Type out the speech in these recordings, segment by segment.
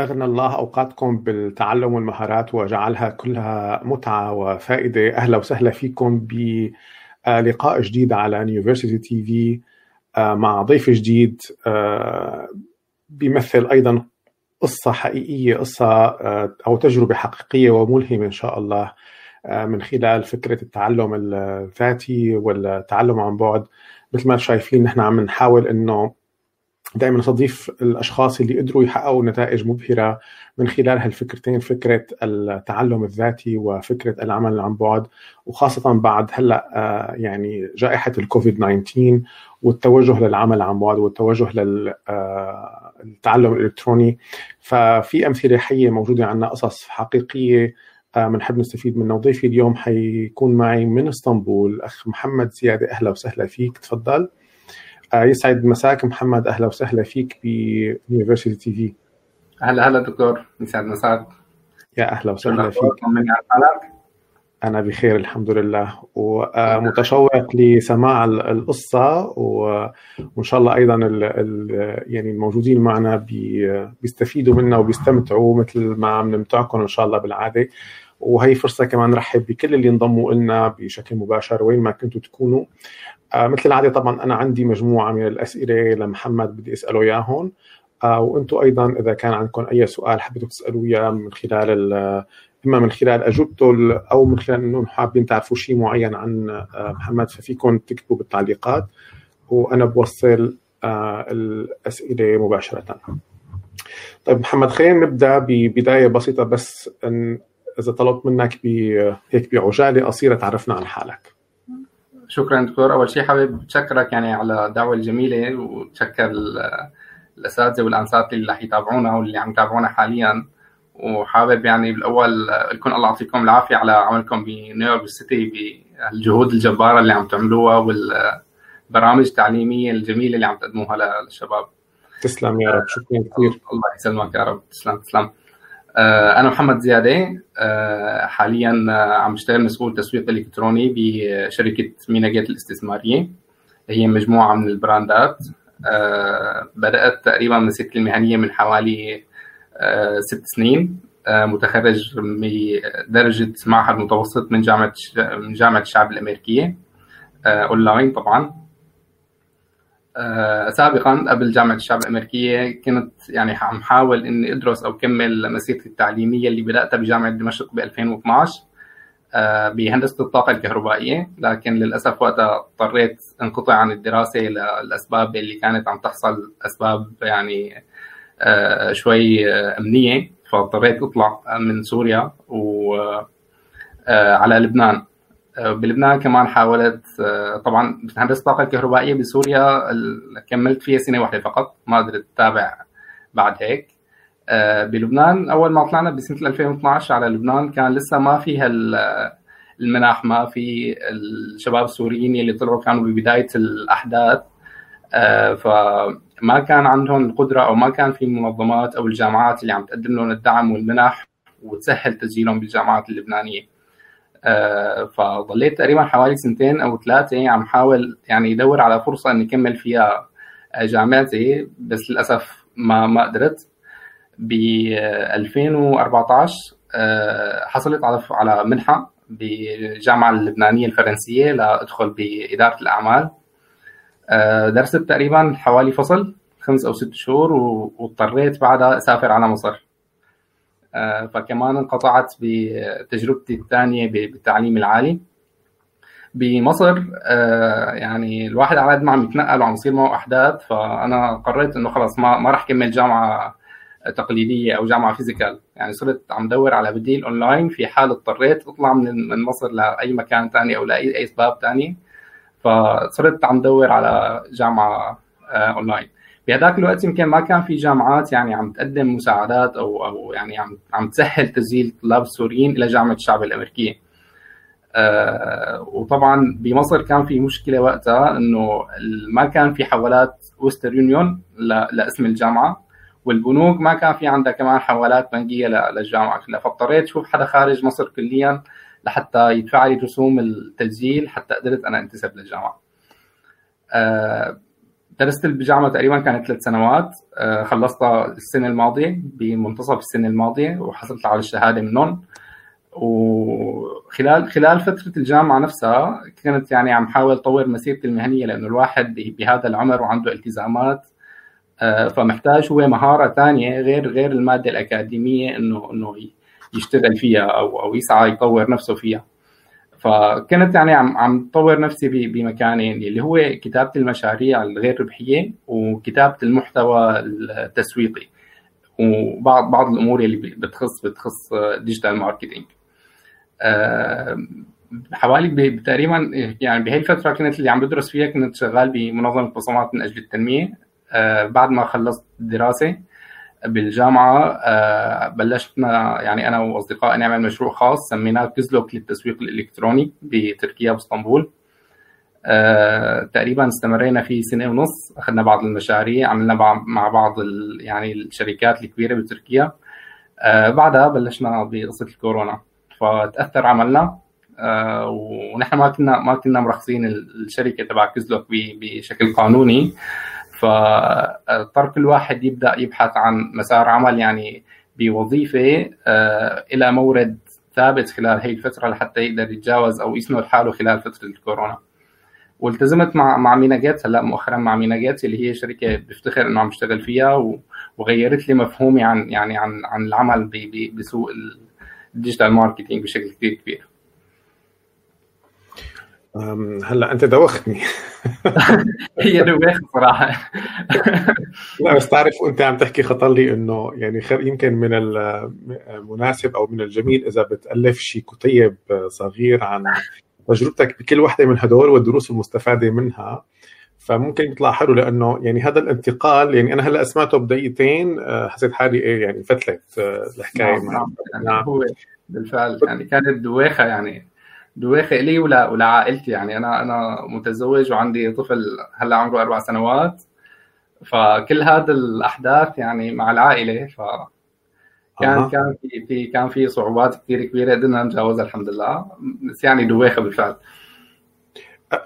أغنى الله أوقاتكم بالتعلم والمهارات وجعلها كلها متعة وفائدة. أهلا وسهلا فيكم بلقاء جديد على يونيفرسيتي تي في مع ضيف جديد آه، بيمثل أيضا قصة حقيقية قصة آه، أو تجربة حقيقية وملهمة إن شاء الله آه، من خلال فكرة التعلم الذاتي والتعلم عن بعد. مثل ما شايفين نحن عم نحاول إنه دائما نستضيف الأشخاص اللي قدروا يحققوا نتائج مبهرة من خلال هالفكرتين فكرة التعلم الذاتي وفكرة العمل عن بعد وخاصة بعد هلأ آه، يعني جائحة الكوفيد 19 والتوجه للعمل عن بعد والتوجه للتعلم آه، الإلكتروني. ففي أمثلة حية موجودة عندنا قصص حقيقية بنحب آه، نستفيد منها. وضيفي اليوم حيكون معي من إسطنبول الاخ محمد زيادة أهلا وسهلا فيك تفضل. يسعد مساك محمد أهلا وسهلا فيك ب University TV هلا هلا دكتور يسعد مساك. يا أهلا وسهلا فيك. أنا بخير الحمد لله ومتشوق لسماع القصة وإن شاء الله أيضا ال ال يعني الموجودين معنا بيستفيدوا منا وبيستمتعوا مثل ما عم نمتعكم إن شاء الله بالعادة. وهي فرصة كمان نرحب بكل اللي انضموا لنا بشكل مباشر وين ما كنتوا تكونوا. آه مثل العادة طبعا أنا عندي مجموعة من الأسئلة لمحمد بدي أسأله اياهم آه وأنتم أيضا إذا كان عندكم أي سؤال حبيتوا تسالوا إياه من خلال إما من خلال أجوبته أو من خلال إنه حابين تعرفوا شيء معين عن آه محمد ففيكم تكتبوا بالتعليقات. وأنا بوصل الأسئلة مباشرة. طيب محمد خلينا نبدأ ببداية بسيطة بس إذا طلبت منك هيك بعجاله قصيرة تعرفنا عن حالك. شكرا دكتور. أول شيء حابب اتشكرك يعني على الدعوة الجميلة وتشكر الاساتذه والأنسات اللي رح يتابعونا واللي عم يتابعونا حاليا. وحابب يعني بالأول لكم الله يعطيكم العافية على عملكم بنيويورك سيتي بالجهود الجبارة اللي عم تعملوها والبرامج التعليمية الجميلة اللي عم تقدموها للشباب. تسلم يا رب. شكرا كثير. الله يسلمك يا رب. تسلم تسلم. أنا محمد زيادة آه، حاليا آه، عم بشتغل مسؤول تسويق إلكتروني بشركة MENA Gate الاستثمارية. هي مجموعة من البراندات. بدأت تقريبا مسيرتي المهنية من حوالي ست سنين. متخرج بدرجه معهد متوسط من جامعة من جامعة الشعب الأمريكية. اونلاين طبعا. آه، سابقا قبل جامعة الشعب الأمريكية كنت يعني عم حاول إني أدرس أو كمل مسيرتي التعليمية اللي بدأتها بجامعة دمشق ب 2012 آه، بهندسة الطاقة الكهربائية. لكن للأسف وقتها اضطريت انقطع عن الدراسة للأسباب اللي كانت عم تحصل أسباب يعني آه، شوي أمنية. فاضطريت أطلع من سوريا و على لبنان. بلبنان كمان حاولت آه، طبعا هندسه الطاقه الكهربائيه بسوريا كملت فيها سنة واحدة فقط ما قدرت أتابع بعد هيك. آه، بلبنان أول ما طلعنا بسنة 2012 على لبنان كان لسه ما في المنح ما في الشباب السوريين اللي طلعوا كانوا ببداية الأحداث. آه، فما كان عندهم القدرة أو ما كان في منظمات أو الجامعات اللي عم تقدم لهم الدعم والمنح وتسهل تسجيلهم بالجامعات اللبنانية. آه، فضليت تقريبا حوالي سنتين أو ثلاثة عم حاول يعني يدور على فرصة إني اكمل فيها جامعتي بس للأسف ما ما قدرت. ب 2014 آه، حصلت على على منحة بالجامعة اللبنانية الفرنسية لأدخل بإدارة الأعمال. آه، درست تقريبا حوالي فصل خمس أو ست شهور واضطريت بعدها أسافر على مصر. آه، فكمان انقطعت بتجربتي الثانية بالتعليم العالي. بمصر آه، يعني الواحد على قد ما عم يتنقل وعم يصير معه أحداث فأنا قررت إنه خلص ما ما راح كمل جامعة تقليدية أو جامعة physical. يعني صرت عم دور على بديل أونلاين في حال اضطريت أطلع من من مصر لأي مكان ثاني أو لاي أي اسباب ثاني فصرت عم دور على جامعة أونلاين. بهذاك الوقت يمكن ما كان في جامعات يعني عم تقدم مساعدات أو أو يعني عم عم تسهل تسجيل الطلاب السوريين إلى جامعة الشعب الأمريكية. أه وطبعا بمصر كان في مشكلة وقتها إنه ما كان في حوالات ويستر يونيون لاسم الجامعة والبنوك ما كان في عندها كمان حوالات بنكية للجامعة كلها فاضطريت أشوف حدا خارج مصر كليا لحتى يدفع لي رسوم التسجيل حتى قدرت أنا أنتسب للجامعة. أه درست البيجامه تقريبا كانت ثلاث سنوات. خلصتها السنة الماضية بمنتصف السنة الماضية وحصلت على الشهادة منهم وخلال خلال فترة الجامعة نفسها كنت يعني عم حاول أطور مسيرتي المهنية لأنه الواحد بهذا العمر وعنده التزامات. آه، فمحتاج هو مهارة ثانية غير غير المادة الأكاديمية انه إنه يشتغل فيها أو أو يسعى يطور نفسه فيها. فكنت يعني عم عم طور نفسي بمكانين اللي هو كتابة المشاريع الغير ربحية وكتابة المحتوى التسويقي وبعض بعض الأمور اللي بتخص بتخص digital marketing حوالي تقريبا يعني بهي الفترة كنت اللي عم بدرس فيها كنت شغال بمنظمة بصمات من أجل التنمية. آه، بعد ما خلصت الدراسه بالجامعة آه، بلشنا يعني أنا وأصدقائي نعمل مشروع خاص سميناه كزلوك للتسويق الإلكتروني بتركيا باسطنبول آه، تقريبا استمرينا فيه سنة ونص أخذنا بعض المشاريع عملنا مع بعض يعني الشركات الكبيرة بتركيا. بعدها بلشنا بقصة الكورونا فتأثر عملنا. آه، ونحن ما كنا ما كنا مرخصين الشركة تبع كزلوك بشكل قانوني. فاضطر كل واحد يبدأ يبحث عن مسار عمل يعني بوظيفة آه، إلى مورد ثابت خلال هي الفترة لحتى يقدر يتجاوز أو يسند حاله خلال فترة الكورونا. والتزمت مع مع MENA Gates هلأ مؤخرا مع MENA Gates اللي هي شركة بفتخر إنه عم بشتغل فيها وغيرت لي مفهومي عن يعني عن عن العمل بسوق ال digital marketing بشكل كثير كبير. هلأ أنت دوختني. هي دوخ صراحة لا بس تعرف وانت عم تحكي خطر لي إنه يعني خير يمكن من المناسب أو من الجميل إذا بتألف شيء كتيب صغير عن تجربتك بكل وحدة من هدول والدروس المستفادة منها فممكن يطلع حلو لأنه يعني هذا الانتقال يعني أنا هلأ سمعته بدقيقتين آه، حسيت حالي إيه يعني فتلت آه، الحكاية نعم, نعم. يعني نعم. هو بالفعل يعني كانت دويخة يعني دويخه لي ولا ولا عائلتي. يعني أنا أنا متزوج وعندي طفل هلأ عمره أربع سنوات. فكل هذه الأحداث يعني مع العائلة. ف كان أه. كان في في كان في صعوبات كثير كبيرة قدرنا نتجاوزها الحمد لله. بس يعني دويخه بالفعل.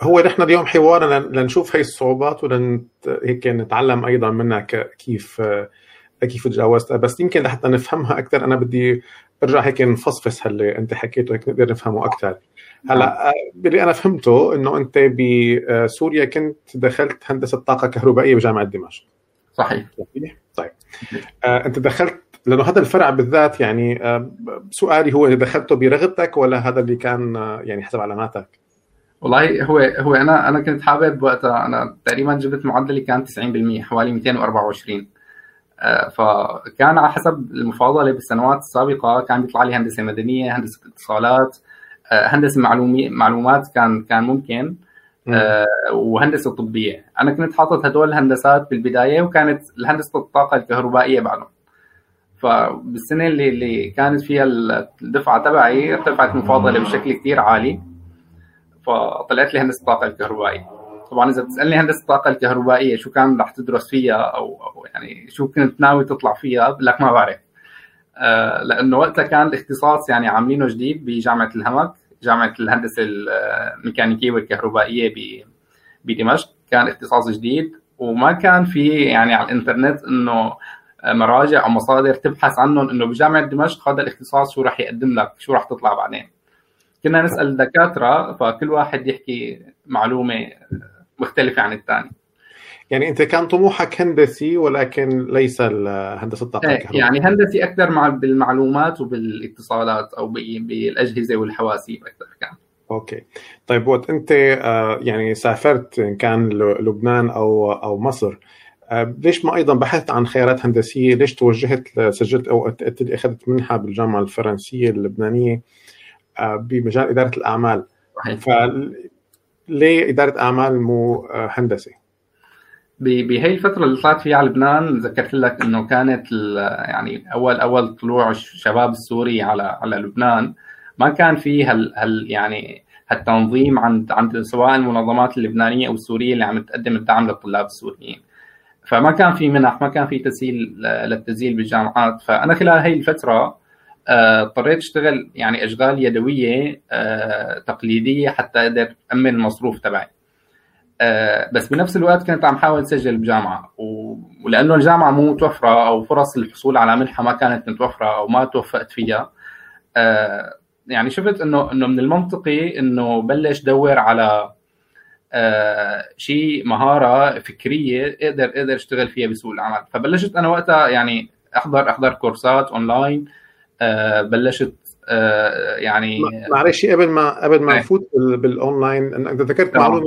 هو نحن اليوم حوارنا لنشوف هي الصعوبات ولن هيك نتعلم أيضا منها كيف كيف تجاوزتها. بس يمكن لحتى نفهمها أكثر أنا بدي ارجع هيك نفصفص هاللي انت حكيته هيك نقدر نفهمه أكثر هلأ باللي أنا فهمته إنه أنت بسوريا كنت دخلت هندسة طاقة كهربائية بجامعة دمشق. صحيح. طيب. آه أنت دخلت لأنه هذا الفرع بالذات يعني آه سؤالي هو دخلته برغبتك ولا هذا اللي كان آه يعني حسب علاماتك؟ والله هو هو أنا أنا كنت حابب وقتها أنا تقريبا جبت معدلي كان 90% حوالي 224 آه، فكان على حسب المفاضله بالسنوات السابقة كان بيطلع لي هندسة مدنية هندسة اتصالات آه، هندسة معلومي معلومات كان كان ممكن آه، وهندسة طبية. أنا كنت حاطط هدول الهندسات بالبداية وكانت الهندسة الطاقة الكهربائية بعدهم فبالسنة اللي اللي كانت فيها الدفعة تبعي ارتفعت المفاضله بشكل كثير عالي فطلعت لي هندسة الطاقة الكهربائية. طبعا إذا بتسألني هندسة الطاقة الكهربائية شو كان رح تدرس فيها أو, يعني شو كنت ناوي تطلع فيها لك ما بعرف. آه لأنه وقتها كان الاختصاص يعني عاملينه جديد بجامعة الهمك جامعة الهندسة الميكانيكية والكهربائية بدمشق. كان اختصاص جديد وما كان في يعني على الإنترنت إنه مراجع أو مصادر تبحث عنهم إنه بجامعة دمشق هذا الاختصاص شو راح يقدم لك شو راح تطلع بعدين. كنا نسأل الدكاتره فكل واحد يحكي معلومة مختلفة عن الثاني يعني أنت كان طموحك هندسي ولكن ليس هندسه الطاقة إيه، يعني هندسي أكثر مع بالمعلومات وبالاتصالات أو بالأجهزة والحواسيب أكثر كان أوكي طيب وقت أنت آه، يعني سافرت إن كان لبنان أو أو مصر آه، ليش ما أيضا بحثت عن خيارات هندسية؟ ليش توجهت سجلت أو أخذت منحة بالجامعة الفرنسية اللبنانية آه، بمجال إدارة الأعمال؟ صحيح. فليه اداره أعمال مو هندسه؟ بهي الفترة اللي طلعت فيها على لبنان ذكرت لك إنه كانت يعني أول أول طلوع الشباب السوري على على لبنان ما كان في هال, هال يعني هالتنظيم عند عند سواء المنظمات اللبنانية أو السورية اللي عم تقدم الدعم للطلاب السوريين. فما كان في منح، ما كان في تسهيل للتسجيل بالجامعات، فأنا خلال هي الفترة آه، اضطريت اشتغل يعني اشغال يدوية آه، تقليدية حتى أقدر امن المصروف تبعي. بس بنفس الوقت كنت عم حاول اسجل بجامعة ولأنه الجامعة مو متوفرة أو فرص الحصول على منحة ما كانت متوفرة أو ما توفقت فيها يعني شفت انه إنه من المنطقي إنه بلش دور على آه شيء مهارة فكرية أقدر أقدر اشتغل فيها بسوق العمل فبلشت أنا وقتها يعني احضر أحضر كورسات اونلاين آه بلشت آه يعني معلش قبل ما قبل ما نفوت بالاونلاين انت ذكرت معلومة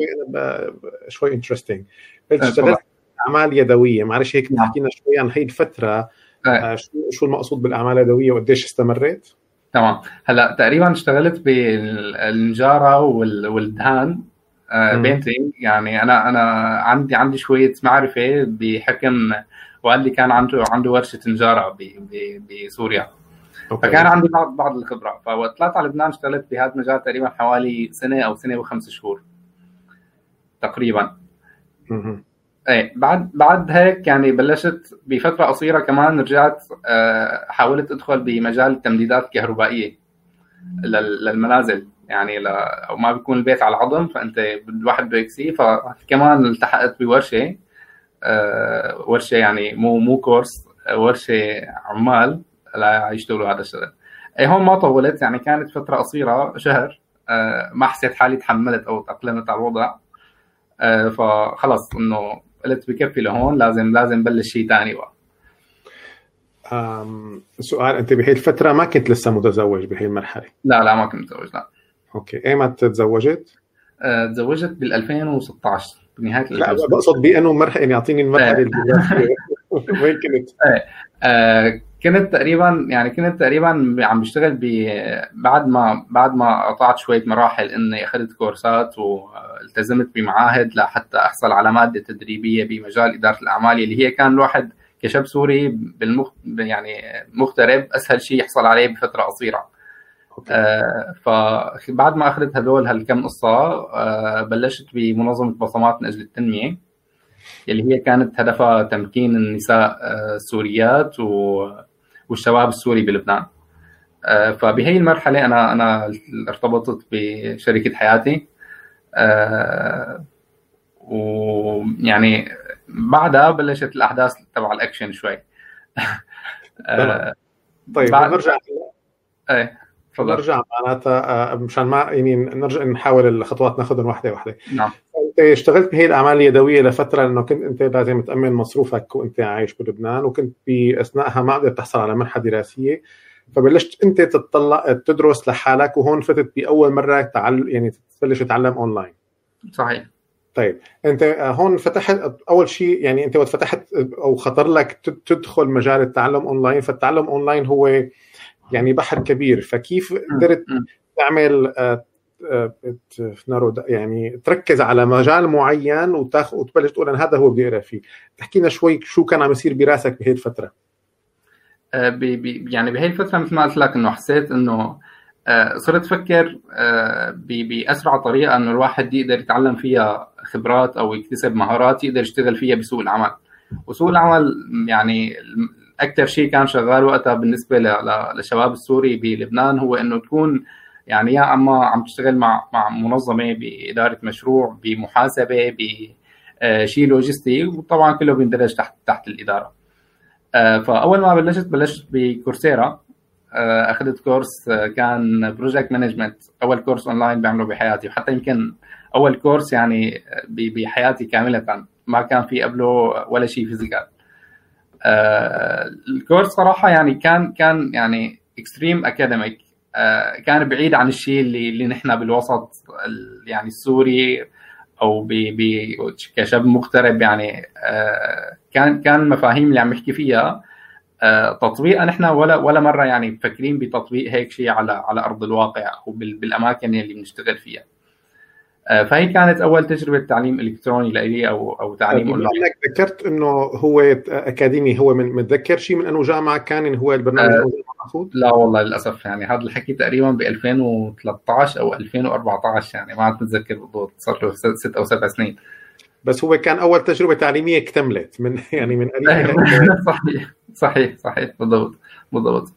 شوي interesting اشتغلت أعمال يدوية. معلش هيك تحكي لنا شوي عن هي الفترة آه شو شو المقصود بالأعمال اليدوية وقديش استمريت؟ تمام. هلأ تقريبا اشتغلت بالنجاره والدهان painting يعني أنا أنا عندي عندي شوية معرفة بحكم والدي كان عنده عنده ورشة نجاره بسوريا. okay. فكان عندي بعض بعض الخبرة. فوقت طلعت على لبنان اشتغلت بهذا المجال تقريبا حوالي سنة أو سنة وخمس شهور. تقريبا. إيه بعد بعد هيك يعني بلشت بفترة قصيرة كمان رجعت حاولت أدخل بمجال التمديدات الكهربائيه للمنازل. يعني ل... أو ما بيكون البيت على العظم فأنت الواحد بده يكسيه. فكمان التحقت بورشة آه ورشة يعني مو مو كورس ورشة عمال. لا يشتغلوا هذا الشغل. اي هون ما طولت يعني كانت فترة قصيرة شهر آه ما حسيت حالي تحملت أو تأقلمت على الوضع. آه فخلص إنه قلت بكفي لهون لازم لازم بلش شيء ثاني بقى. سؤال أنت بهي الفترة ما كنت لسه متزوج بهي المرحله لا لا ما كنت متزوج لا. أوكي. ايمتى تزوجت؟ أه تزوجت بال 2016 بنهاية لا بقصد بأنه مرحله يعني اعطيني المرحلة وين كنت؟ أه كنت تقريبا يعني كنت تقريبا عم بشتغل بعد ما بعد ما قطعت شوية مراحل إني أخذت كورسات والتزمت بمعاهد لحتى أحصل على مادة تدريبية بمجال إدارة الأعمال اللي هي كان الواحد كشاب سوري بالمخ يعني مغترب أسهل شيء يحصل عليه بفترة قصيرة. آه فبعد ما أخذت هدول هالكم قصة آه بلشت بمنظمة بصمات من أجل التنمية اللي هي كانت هدفها تمكين النساء آه السوريات والشباب السوري بلبنان. آه فبهي المرحلة أنا أنا ارتبطت بشركة حياتي. آه ويعني بعدها بلشت الأحداث تبع الأكشن شوي. طيب بعد... نرجع إيه تفضل. نرجع معناتها مشان ما يعني نرجع نحاول الخطوات ناخذهم واحدة واحدة. نعم. اشتغلت بهي الأعمال اليدوية لفترة لأنه كنت أنت لازم تأمن مصروفك وأنت عايش بلبنان وكنت باثناءها ما قدرت تحصل على منحة دراسية. فبلشت أنت تطلع تدرس لحالك وهون فتت بأول مرة تعل يعني تبلش تتعلم اونلاين صحيح. طيب أنت هون فتحت أول شيء يعني أنت وقت فتحت أو خطر لك تدخل مجال التعلم اونلاين فالتعلم اونلاين هو يعني بحر كبير. فكيف قدرت تعمل يعني تركز على مجال معين وتاخذ وتبلش تقول أنا هذا هو بدي اقرا فيه. تحكي لنا شوي شو كان عم يصير براسك بهي الفترة بي بي يعني بهي الفترة مثل ما قلت لك إنه حسيت إنه صرت أفكر بأسرع طريقة إنه الواحد يقدر يتعلم فيها خبرات أو يكتسب مهارات يقدر يشتغل فيها بسوق العمل. وسوق العمل يعني أكثر شيء كان شغال وقتها بالنسبة للشباب السوري بلبنان هو إنه تكون يعني يا أما عم تشتغل مع مع منظمة بإدارة مشروع بمحاسبة بشيء لوجستي وطبعا كله بيندرج تحت تحت الإدارة. فأول ما بلشت بلشت بكورسيرا أخذت كورس كان project management أول كورس اونلاين بعمله بحياتي وحتى يمكن أول كورس يعني بحياتي كاملة ما كان في قبله ولا شيء physical الكورس صراحة يعني كان كان يعني extreme academic كان بعيد عن الشيء اللي اللي نحن بالوسط يعني السوري أو ب ب كشاب مغترب يعني كان كان المفاهيم اللي عم يحكي فيها تطبيقها نحن ولا ولا مرة يعني مفكرين بتطبيق هيك شيء على على أرض الواقع أو بالأماكن اللي بنشتغل فيها. فهي كانت أول تجربة تعليم إلكتروني لي أو أو تعليم أونلاين. إنك ذكرت إنه هو أكاديمي هو من متذكر شيء من أنه جامعة كان هو البرنامج أه لا والله للأسف يعني هذا الحكي تقريبا ب 2013 أو 2014 يعني ما عاد متذكر بالضبط صار له ست أو سبع سنين. بس هو كان أول تجربة تعليمية اكتملت من يعني من صحيح صحيح صحيح بالضبط بالضبط.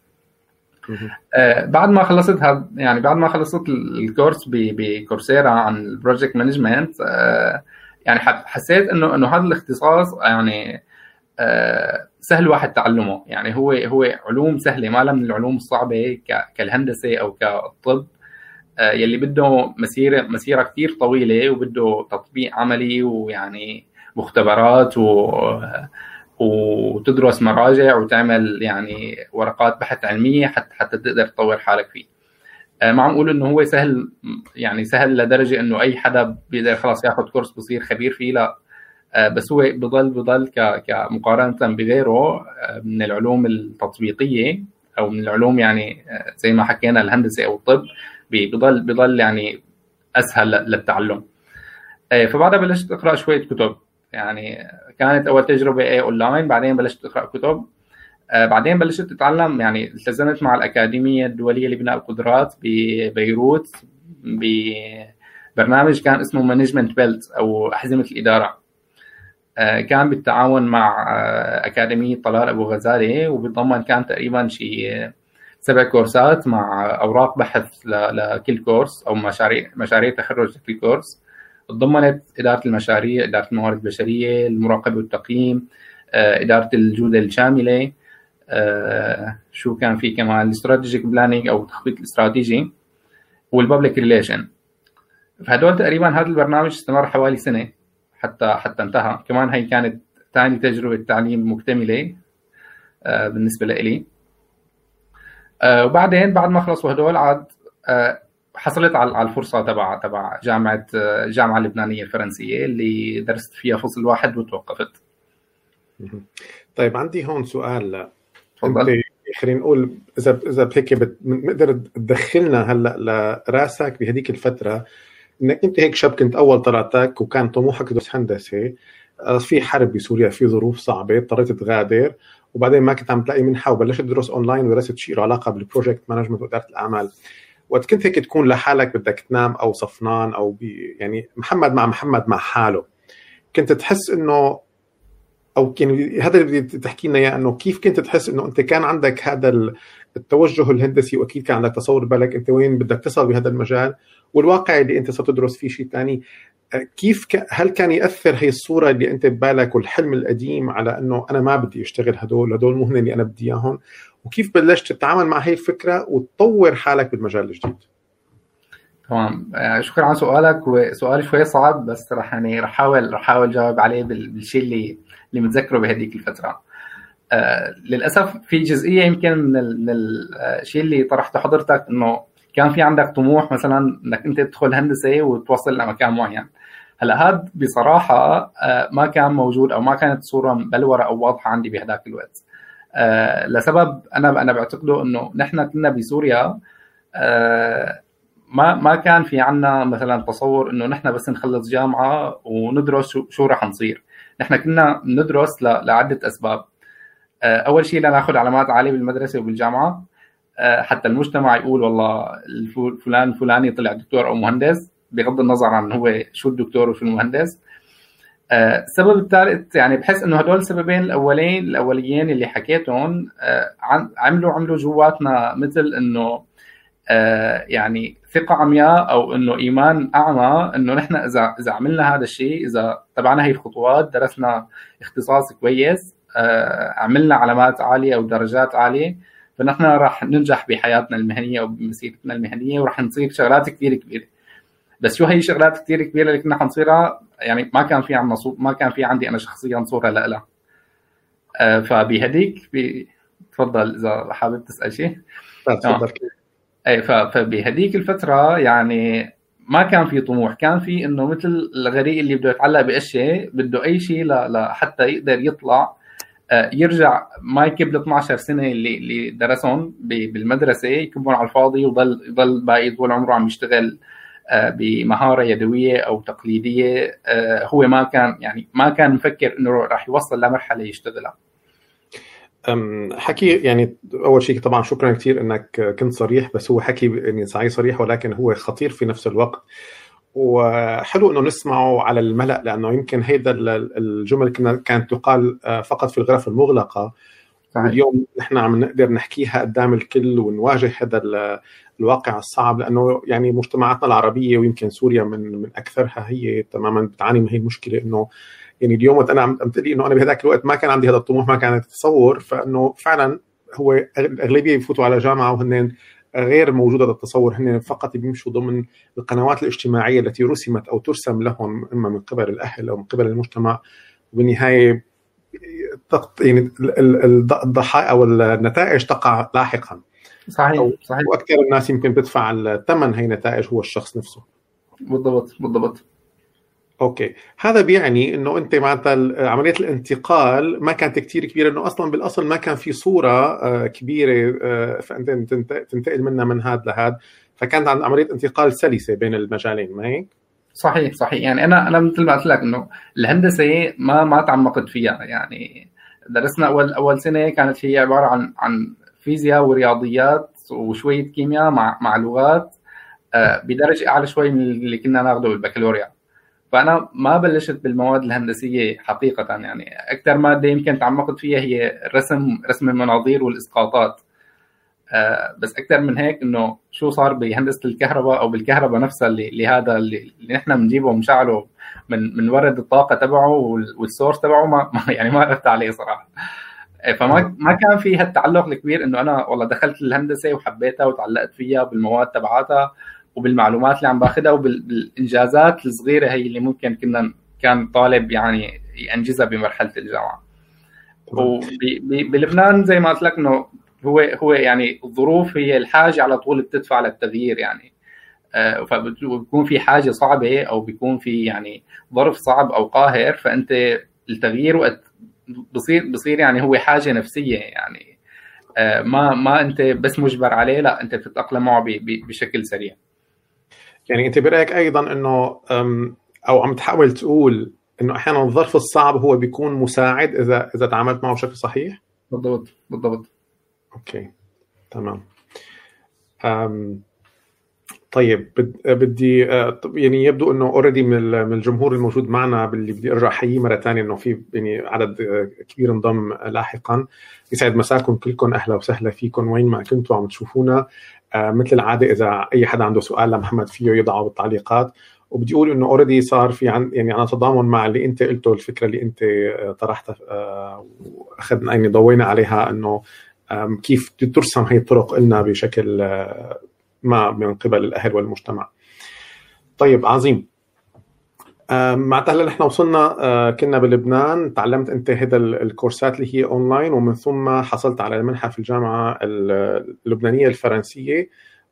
آه بعد ما خلصت هاد يعني بعد ما خلصت الكورس ب Coursera عن ال project management آه يعني حسيت انه إنه هذا الاختصاص يعني آه، سهل واحد تعلمه. يعني هو هو علوم سهلة ما من العلوم الصعبة كالهندسة أو كالطب يلي بده مسيره مسيرة كثير طويلة وبده تطبيق عملي ويعني مختبرات و وتدرس مراجع وتعمل يعني ورقات بحث علمية حتى حتى تقدر تطور حالك فيه. آه، ما عم أقول إنه هو سهل يعني سهل لدرجة إنه أي حدا بيقدر خلاص ياخذ كورس بصير خبير فيه لا. آه، بس هو بضل بضل كمقارنة بغيره آه، من العلوم التطبيقية أو من العلوم يعني زي ما حكينا الهندسة أو الطب بضل بضل يعني أسهل للتعلم. فبعدها بلشت أقرأ شوية كتب. يعني كانت أول تجربة إيه اونلاين بعدين بلشت أقرأ كتب. آه بعدين بلشت أتعلم يعني التزمت مع الأكاديمية الدولية لبناء القدرات ببيروت ببرنامج كان اسمه management belt أو أحزمة الإدارة. آه كان بالتعاون مع آه أكاديمية طلال أبو غزاله وبيتضمن كان تقريبا شيء سبع كورسات مع أوراق بحث لكل كورس أو مشاريع مشاريع تخرج لكل كورس. تضمنت إدارة المشاريع إدارة الموارد البشرية المراقبة والتقييم آه، إدارة الجودة الشاملة آه، شو كان في كمان؟ ال strategic planning أو التخطيط الاستراتيجي وال public relation. فهدول تقريبا هذا البرنامج استمر حوالي سنة حتى حتى انتهى. كمان هي كانت ثاني تجربة تعليم مكتملة آه، بالنسبة لي وبعدين بعد ما خلصوا هدول عاد حصلت على الفرصة تبع تبع جامعة الجامعة اللبنانية الفرنسية اللي درست فيها فصل واحد وتوقفت. طيب عندي هون سؤال تفضل. خلينا نقول اذا إذا هيك بنقدر تدخلنا هلأ لرأسك بهذيك الفترة. إنك أنت هيك شاب كنت أول طلعتك وكان طموحك تدرس هندسة. آه، في حرب بسوريا في ظروف صعبة اضطريت تغادر وبعدين ما كنت عم تلاقي منحة وبلشت تدرس اونلاين ودرست شيء له علاقة بال project management وإدارة الأعمال. وقت كنت هيك تكون لحالك بدك تنام أو صفنان أو بي يعني محمد مع محمد مع حاله. كنت تحس إنه أو يعني هذا اللي بدي تحكي لنا إياه إنه كيف كنت تحس إنه أنت كان عندك هذا التوجه الهندسي وأكيد كان عندك تصور بالك أنت وين بدك تصل بهذا المجال. والواقع اللي أنت ستدرس فيه شيء ثاني كيف ك... هل كان يأثر هي الصورة اللي أنت ببالك والحلم القديم على إنه أنا ما بدي أشتغل هدول هدول مو اللي أنا بدي إياهم؟ وكيف بلشت تتعامل مع هي الفكرة وتطور حالك بالمجال الجديد؟ تمام. آه، شكرا على سؤالك. وسؤال شوي صعب بس رح يعني رح احاول رح أحاول جاوب عليه بالشيء اللي اللي متذكره بهذيك الفترة. آه للأسف في جزئية يمكن من الشيء اللي طرحته حضرتك إنه كان في عندك طموح مثلا إنك أنت تدخل هندسة وتوصل لمكان معين. هلأ هذا بصراحة آه ما كان موجود أو ما كانت صورة مبلورة أو واضحة عندي بهذاك الوقت. آه لسبب أنا أنا بعتقده إنه نحن كنا بسوريا آه ما ما كان في عنا مثلا تصور إنه نحن بس نخلص جامعة وندرس شو, شو رح نصير. نحن كنا ندرس لعدة أسباب. آه أول شيء لناخذ علامات عالية بالمدرسة وبالجامعة. آه حتى المجتمع يقول والله فلان الفلاني طلع دكتور أو مهندس بغض النظر عن هو شو الدكتور وشو المهندس. آه، السبب الثالث يعني بحس إنه هدول السببين الأولين الأوليين اللي حكيتهم آه، عملوا عملوا جواتنا مثل إنه آه، يعني ثقة عمياء أو إنه إيمان أعمى إنه نحن اذا إذا عملنا هذا الشيء إذا تبعنا هي الخطوات درسنا اختصاص كويس عملنا علامات عالية أو درجات عالية فنحن راح ننجح بحياتنا المهنية أو بمسيرتنا المهنية وراح نصير شغلات كثير كبيرة. بس شو هي شغلات كثير كبيرة اللي كنا حنصيرها يعني ما كان في عندنا ما كان في عندي أنا شخصيا صورة لها. آه فبهديك بي... تفضل إذا حابب تسأل شيء. تفضل. اي فبهديك الفترة يعني ما كان في طموح. كان في إنه مثل الغريق اللي بده يتعلق بأشياء بده أي شيء لحتى يقدر يطلع. آه، يرجع ما يكب ال 12 سنة اللي اللي درسهم بالمدرسة يكبهم على الفاضي ويضل يضل باقي طول عمره عم يشتغل. آه، بمهارة يدوية أو تقليدية آه، هو ما كان يعني ما كان مفكر إنه راح يوصل لمرحلة يشتغلها. حكي يعني أول شيء طبعا شكرا كثير إنك كنت صريح بس هو حكي يعني صحيح صريح ولكن هو خطير في نفس الوقت. وحلو إنه نسمعه على الملأ لأنه يمكن هيدا الجمل كانت تقال آه، فقط في الغرف المغلقة. صحيح. اليوم نحن عم نقدر نحكيها قدام الكل ونواجه هذا الواقع الصعب لأنه يعني مجتمعاتنا العربية ويمكن سوريا من من أكثرها هي تماما بتعاني من هي المشكلة إنه يعني اليوم وقت أنا عم تقول إنه أنا بهذاك الوقت ما كان عندي هذا الطموح ما كان عندي تصور فإنه فعلا هو الاغلبيه بيفوتوا على جامعة وهن غير موجود هذا التصور هن فقط بيمشوا ضمن القنوات الاجتماعية التي رسمت أو ترسم لهم إما من قبل الأهل أو من قبل المجتمع وبالنهاية يعني الضحايا أو النتائج تقع لاحقا. صحيح صحيح. وأكثر الناس يمكن بتدفع الثمن هي نتائج هو الشخص نفسه. بالضبط بالضبط. أوكي. هذا بيعني إنه أنت معناتها عملية الانتقال ما كانت كثير كبيرة إنه أصلا بالأصل ما كان في صورة آه، كبيرة آه، فأنت تنتقل منها من هذا لهذا فكانت عملية انتقال سلسة بين المجالين ما هيك؟ صحيح صحيح. يعني أنا أنا مثل ما قلت لك إنه الهندسة ما ما تعمقت فيها. يعني درسنا اول أول سنة كانت هي عبارة عن عن فيزياء ورياضيات وشوية كيمياء مع مع لغات آه، بدرجة أعلى شوي من اللي كنا ناخذه بالبكالوريا. فأنا ما بلشت بالمواد الهندسية حقيقة يعني أكثر مادة يمكن تعمقت فيها هي رسم رسم المناظير والإسقاطات. آه بس أكثر من هيك إنه شو صار بهندسة الكهرباء أو بالكهرباء نفسها اللي, هذا اللي, نحن بنجيبه ومشعله من من ورد الطاقة تبعه والسورس تبعه ما يعني ما عرفت عليه صراحة. فما ما كان في هالتعلق الكبير إنه أنا والله دخلت الهندسة وحبيتها وتعلقت فيها بالمواد تبعاتها وبالمعلومات اللي عم باخذها وبالإنجازات الصغيرة هي اللي ممكن كنا كان طالب يعني ينجزها بمرحلة الجامعة. وبلبنان زي ما قلت لك إنه هو هو يعني الظروف هي الحاجة على طول بتدفع للتغيير يعني. آه، فبتكون في حاجة صعبة أو بيكون في يعني ظرف صعب أو قاهر فأنت التغيير وقت بصير بصير يعني هو حاجة نفسية يعني. آه، ما ما أنت بس مجبر عليه لا أنت بتتاقلم معه بشكل سريع. يعني أنت برأيك أيضا إنه أو عم تحاول تقول إنه أحيانا الظرف الصعب هو بيكون مساعد اذا إذا تعاملت معه بشكل صحيح؟ بالضبط بالضبط. okay تمام. أم طيب بدي آه، يعني يبدو إنه already من الجمهور الموجود معنا باللي بدي أرجع أحييه مرة ثانية إنه في يعني عدد آه، كبير انضم لاحقا. يسعد مساكم كلكم أهلا وسهلا فيكم وين ما كنتوا عم تشوفونا. آه، مثل العادة إذا أي حدا عنده سؤال لمحمد فيه يضعه بالتعليقات. وبدي أقول إنه already صار في عن يعني أنا تضامن مع اللي أنت قلته الفكرة اللي أنت طرحتها وأخذنا يعني ضوينا عليها إنه كيف ترسم هي الطرق لنا بشكل ما من قبل الأهل والمجتمع. طيب عظيم. معناتها هلا نحن وصلنا آه، كنا بلبنان تعلمت أنت هذا الكورسات اللي هي أونلاين ومن ثم حصلت على المنحة في الجامعة اللبنانية الفرنسية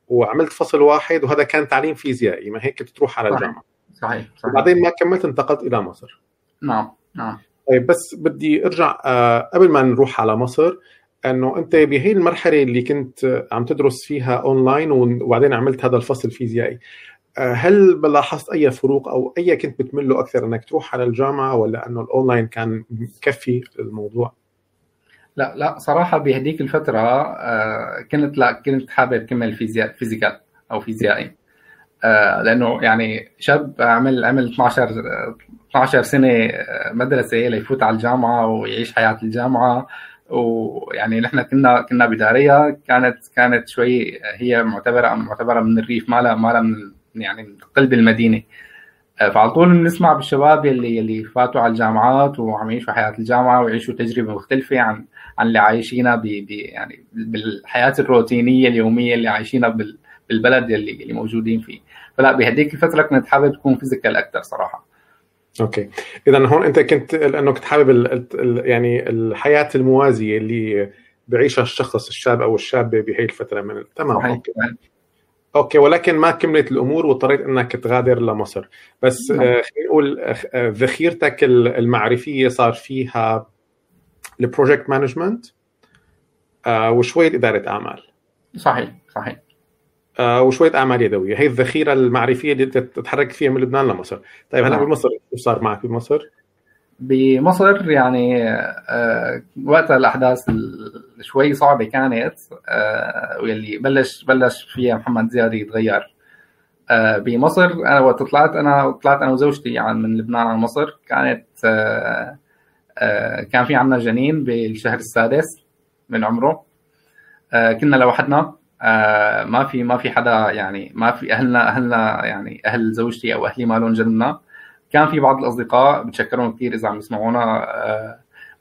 وعملت فصل واحد وهذا كان تعليم فيزيائي ما هيك تروح على الجامعة. صحيح صحيح. بعدين ما كملت انتقلت إلى مصر. نعم نعم. طيب بس بدي أرجع آه، قبل ما نروح على مصر إنه أنت بهي المرحلة اللي كنت عم تدرس فيها اونلاين وبعدين عملت هذا الفصل الفيزيائي هل لاحظت أي فروق أو أي كنت بتمل له أكثر إنك تروح على الجامعة ولا إنه الاونلاين كان مكفي الموضوع؟ لا لا صراحة بهديك الفترة آه، كنت لا كنت حابب كمل فيزياء physical أو فيزيائي آه، لأنه يعني شاب عمل عمل 12 12 سنة آه، مدرسه ليفوت على الجامعة ويعيش حياة الجامعة ويعني نحن كنا كنا بداريا كانت كانت شوي هي معتبره معتبرة من الريف ما لها ما لها من يعني قلب المدينة. آه، فعلى طول بنسمع بالشباب يلي يلي فاتوا على الجامعات وعم يعيشوا حياة الجامعة ويعيشوا تجربة مختلفة عن عن اللي عايشينها ب يعني بالحياة الروتينية اليومية اللي عايشينها بالبلد يلي اللي موجودين فيه. فلا بهديك الفترة كنت حابب تكون physical أكثر صراحة. okay. اذا هون أنت كنت لأنه كنت حابب ال ال يعني الحياة الموازية اللي بعيشها الشخص الشاب أو الشابة بهي الفترة من تمام okay. okay ولكن ما كملت الأمور واضطريت إنك تغادر لمصر. بس نعم. آه خلينا نقول آه ذخيرتك المعرفية صار فيها ال project management آه وشويه اداره أعمال. صحيح صحيح. آه وشوية أعمال يدويه هي الذخيرة المعرفية اللي تتحرك فيها من لبنان لمصر. طيب هلا نعم. بمصر شو صار معك بمصر بمصر يعني آه وقتها الأحداث شوي صعبة كانت آه واللي بلش بلش فيها محمد زياد يتغير. آه بمصر أنا وقت طلعت أنا طلعت أنا وزوجتي يعني من لبنان على مصر. كانت آه آه كان في عندنا جنين بالشهر السادس من عمره. كنا لوحدنا. ما في ما في حدا يعني ما في اهلنا أهلنا يعني أهل زوجتي أو أهلي ما لهم جنبنا كان في بعض الأصدقاء بتشكرهم كثير إذا عم يسمعونا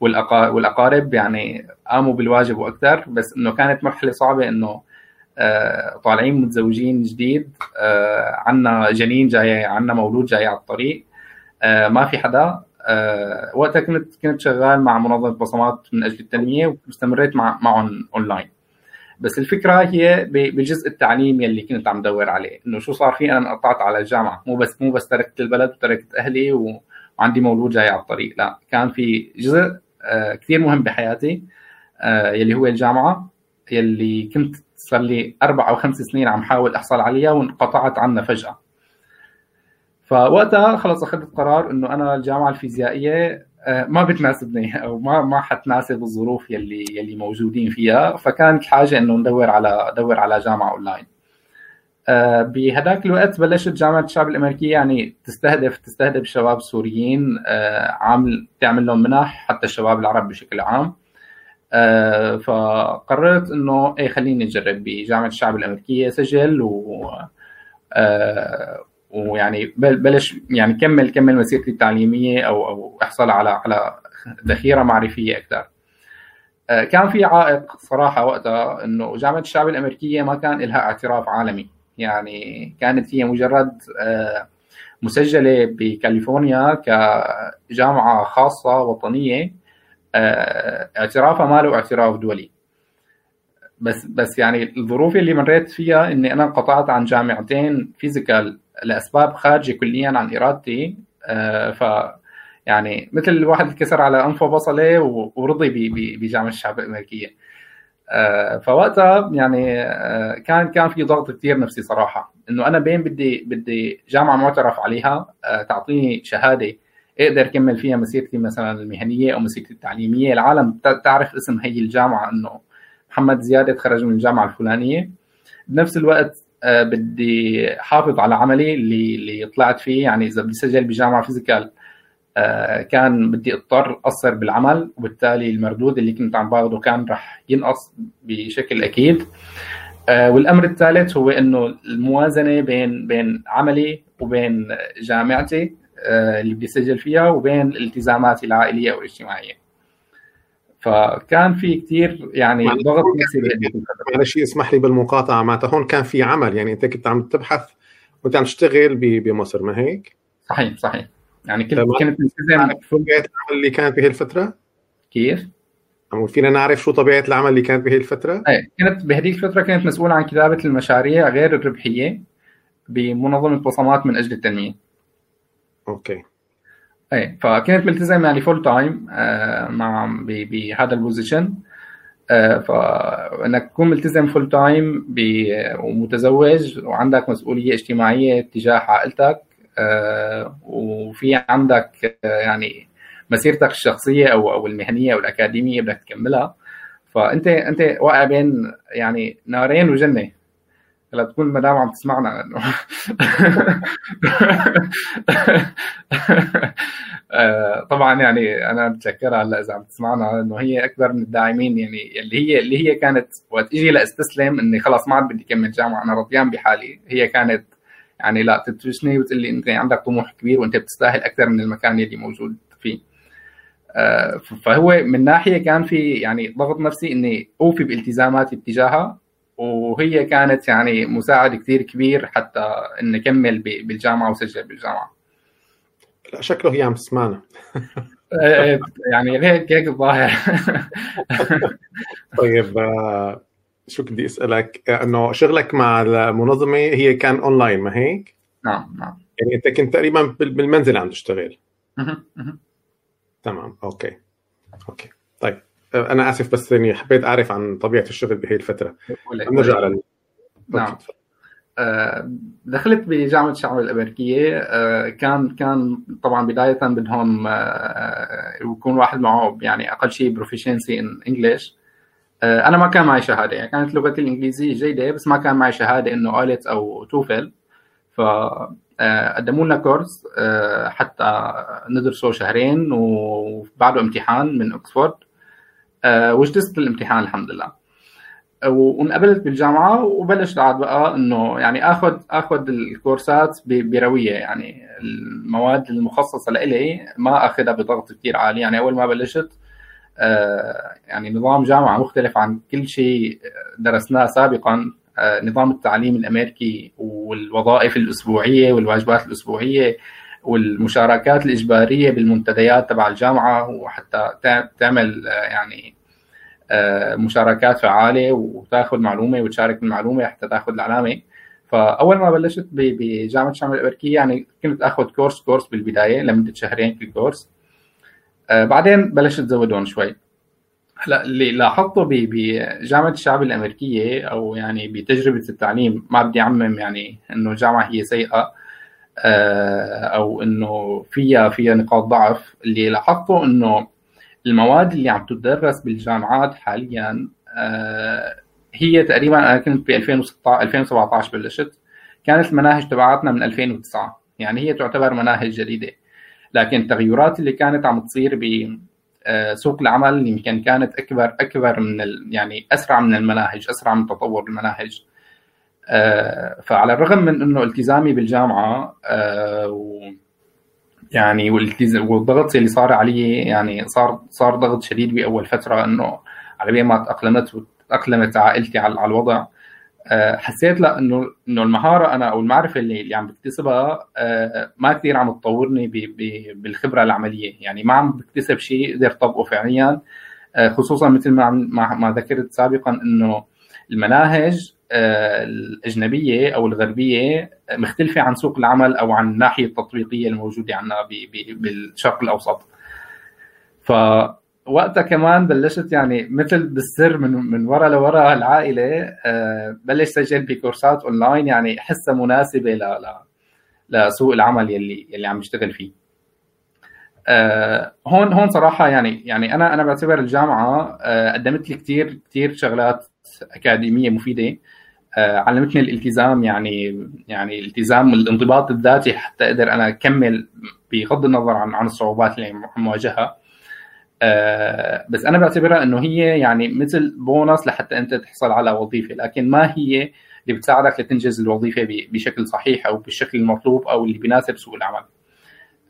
والأقارب يعني قاموا بالواجب وأكثر. بس إنه كانت مرحلة صعبة إنه آه، طالعين متزوجين جديد آه، عنا جنين جاي عنا مولود جاي على الطريق. آه، ما في حدا. وقتها كنت كنت شغال مع منظمة بصمات من أجل التنمية واستمريت مع معهم اونلاين بس الفكرة هي بجزء التعليم يلي كنت عم دور عليه إنه شو صار في أنا انقطعت على الجامعة مو بس مو بس تركت البلد وتركت أهلي وعندي مولود جاي على الطريق لا كان في جزء كثير مهم بحياتي يلي هو الجامعة يلي كنت صار لي أربع أو خمس سنين عم حاول أحصل عليها وانقطعت عنها فجأة. فوقتها خلص أخذت قرار إنه أنا الجامعة الفيزيائية آه، ما بتناسبني أو ما ما حتناسب الظروف يلي يلي موجودين فيها. فكانت الحاجة إنه ندور على ندور على جامعة أونلاين. آه، بهذاك الوقت بلشت جامعة الشعب الأمريكية يعني تستهدف تستهدف الشباب السوريين آه، عامل تعمل لهم منح حتى الشباب العرب بشكل عام. آه، فقررت إنه إيه خليني أجرب بجامعة الشعب الأمريكية سجل و آه، ويعني بلش يعني كمل كمل مسيرتي التعليمية أو أو أحصل على على ذخيرة معرفية أكثر. آه، كان في عائق صراحة وقتها إنه جامعة الشعب الأمريكية ما كان لها اعتراف عالمي. يعني كانت هي مجرد مسجلة بكاليفورنيا كجامعة خاصة وطنية آه، اعترافها ما له اعتراف دولي. بس بس يعني الظروف اللي مريت فيها إني أنا انقطعت عن جامعتين فيزيكال لأسباب خارجة كليا عن إرادتي آه، ف يعني مثل الواحد كسر على أنفه بصله ورضي بجامعة الشعب الأمريكية. آه، فوقتها يعني كان كان في ضغط كثير نفسي صراحة. إنه أنا بين بدي بدي جامعة معترف عليها تعطيني شهادة أقدر أكمل فيها مسيرتي مثلا المهنية أو مسيرتي التعليمية. العالم تعرف اسم هي الجامعة إنه محمد زياده تخرج من الجامعة الفلانية. بنفس الوقت آه، بدي حافظ على عملي اللي اللي طلعت فيه. يعني إذا بدي سجل بجامعة فيزيكال آه، كان بدي اضطر أقصر بالعمل وبالتالي المردود اللي كنت عم باخذه كان رح ينقص بشكل أكيد. آه، والأمر الثالث هو إنه الموازنة بين بين عملي وبين جامعتي اللي بدي اسجل فيها وبين الالتزاماتي العائلية أو الاجتماعيه فكان في كثير يعني ضغط نفسي معلش اسمح لي بالمقاطعة معناتها هون كان في عمل يعني انت كنت عم تبحث وانت عم تشتغل بمصر ما هيك؟ صحيح صحيح يعني كنت كنت ملتزم طبيعة العمل اللي كانت بهي الفترة؟ كيف؟ عم فينا نعرف شو طبيعة العمل اللي كانت بهي الفترة؟ إيه كنت بهذيك الفترة كنت مسؤول عن كتابة المشاريع غير الربحية بمنظمة بصمات من أجل التنمية okay إيه فكنت ملتزم يعني full time آه، مع بهذا ال position آه، فإنك تكون ملتزم full time ومتزوج وعندك مسؤولية اجتماعية تجاه عائلتك آه، وفي عندك يعني مسيرتك الشخصية أو أو المهنية أو الأكاديمية بدك تكملها. فأنت أنت واقع بين يعني نارين وجنة. هلا تكون المدام عم تسمعنا انه آه، طبعا يعني أنا بتذكرها هلأ إذا عم تسمعنا انه هي أكبر من الداعمين يعني اللي هي اللي هي كانت وقت إجي لأستسلم إني خلص ما عاد بدي كمل جامعة. أنا رضيان بحالي. هي كانت يعني لا تدفشني وتقول لي إنت عندك طموح كبير وإنت بتستاهل أكثر من المكان اللي موجود فيه. آه، فهو من ناحية كان في يعني ضغط نفسي إني أوفي بالتزاماتي اتجاهها وهي كانت يعني مساعد كثير كبير حتى إن نكمل بالجامعة وسجل بالجامعة. لا شكله هي عم تسمعنا. إيه، يعني هيك هيك الظاهر. طيب آه، شو بدي أسألك؟ إنه شغلك مع المنظمة هي كان اونلاين ما هيك؟ نعم نعم. يعني أنت كنت تقريبا بالمنزل عم تشتغل. تمام okay. Okay. طيب. أنا آسف بس إني حبيت أعرف عن طبيعة الشغل بهي الفترة. نرجع لل نعم. آه، دخلت بجامعة الشعب الأمريكية. آه، كان كان طبعا بداية بدهم آه، يكون واحد معه يعني أقل شيء proficiency in English أنا ما كان معي شهادة. يعني كانت لغتي الإنجليزية جيدة بس ما كان معي شهادة إنه IELTS أو TOEFL. ف قدموا لنا course حتى ندرسه شهرين وبعده امتحان من اوكسفورد وجدت الامتحان الحمد لله. وانقبلت بالجامعة وبلش بعد بقى إنه يعني اخذ آخذ الكورسات بروية. يعني المواد المخصصة لإلي ما أخذها بضغط كثير عالي. يعني أول ما بلشت آه، يعني نظام جامعة مختلف عن كل شيء درسناه سابقا. آه، نظام التعليم الأمريكي والوظائف الأسبوعية والواجبات الأسبوعية والمشاركات الإجبارية بالمنتديات تبع الجامعة وحتى تعمل آه، يعني مشاركات فعالة وتاخذ معلومة وتشارك المعلومة حتى تاخذ العلامه فأول ما بلشت بجامعة الشام الأمريكية يعني كنت آخذ كورس كورس بالبداية لمدة شهرين في كورس آه بعدين بلشت تزودون شوي. هلا اللي لاحظته بجامعة الشعب الأمريكية أو يعني بتجربة التعليم ما بدي أعمم يعني إنه الجامعة هي سيئة آه أو إنه فيها فيها نقاط ضعف. اللي لاحظته إنه المواد اللي عم تدرس بالجامعات حاليا آه هي تقريبا أنا كنت ب 2016 2017 بلشت. كانت المناهج تبعاتنا من 2009 يعني هي تعتبر مناهج جديدة. لكن التغيرات اللي كانت عم تصير بسوق العمل يمكن كانت أكبر أكبر من يعني أسرع من المناهج أسرع من تطور المناهج. آه، فعلى الرغم من إنه التزامي بالجامعة آه، يعني والضغط اللي صار علي يعني صار صار ضغط شديد بأول فترة إنه على ما تأقلمت وتأقلمت عائلتي على الوضع. آه، حسيت لا إنه إنه المهارة أنا أو المعرفة اللي, اللي عم بكتسبها آه، ما كثير عم تطورني بالخبرة العملية. يعني ما عم بكتسب شيء أقدر طبقه فعليا. آه، خصوصا مثل ما ما ذكرت سابقا إنه المناهج الأجنبية أو الغربية مختلفة عن سوق العمل أو عن الناحية التطبيقية الموجودة عندنا بالشرق الأوسط. ف وقتها كمان بلشت يعني مثل بالسر من من ورا لورا العائلة أه بلش سجل بكورسات أونلاين يعني حسها مناسبة ل لسوق العمل يلي يلي عم يشتغل فيه. أه هون هون صراحة يعني يعني أنا أنا بعتبر الجامعة قدمت لي كثير كثير شغلات أكاديمية مفيدة. علمتني الالتزام يعني يعني الالتزام الانضباط الذاتي حتى أقدر أنا أكمل بغض النظر عن عن الصعوبات اللي عم واجهها آه بس أنا بعتبرها إنه هي يعني مثل بونص لحتى أنت تحصل على وظيفة لكن ما هي اللي بتساعدك لتنجز الوظيفة بشكل صحيح أو بالشكل المطلوب أو اللي بيناسب سوق العمل.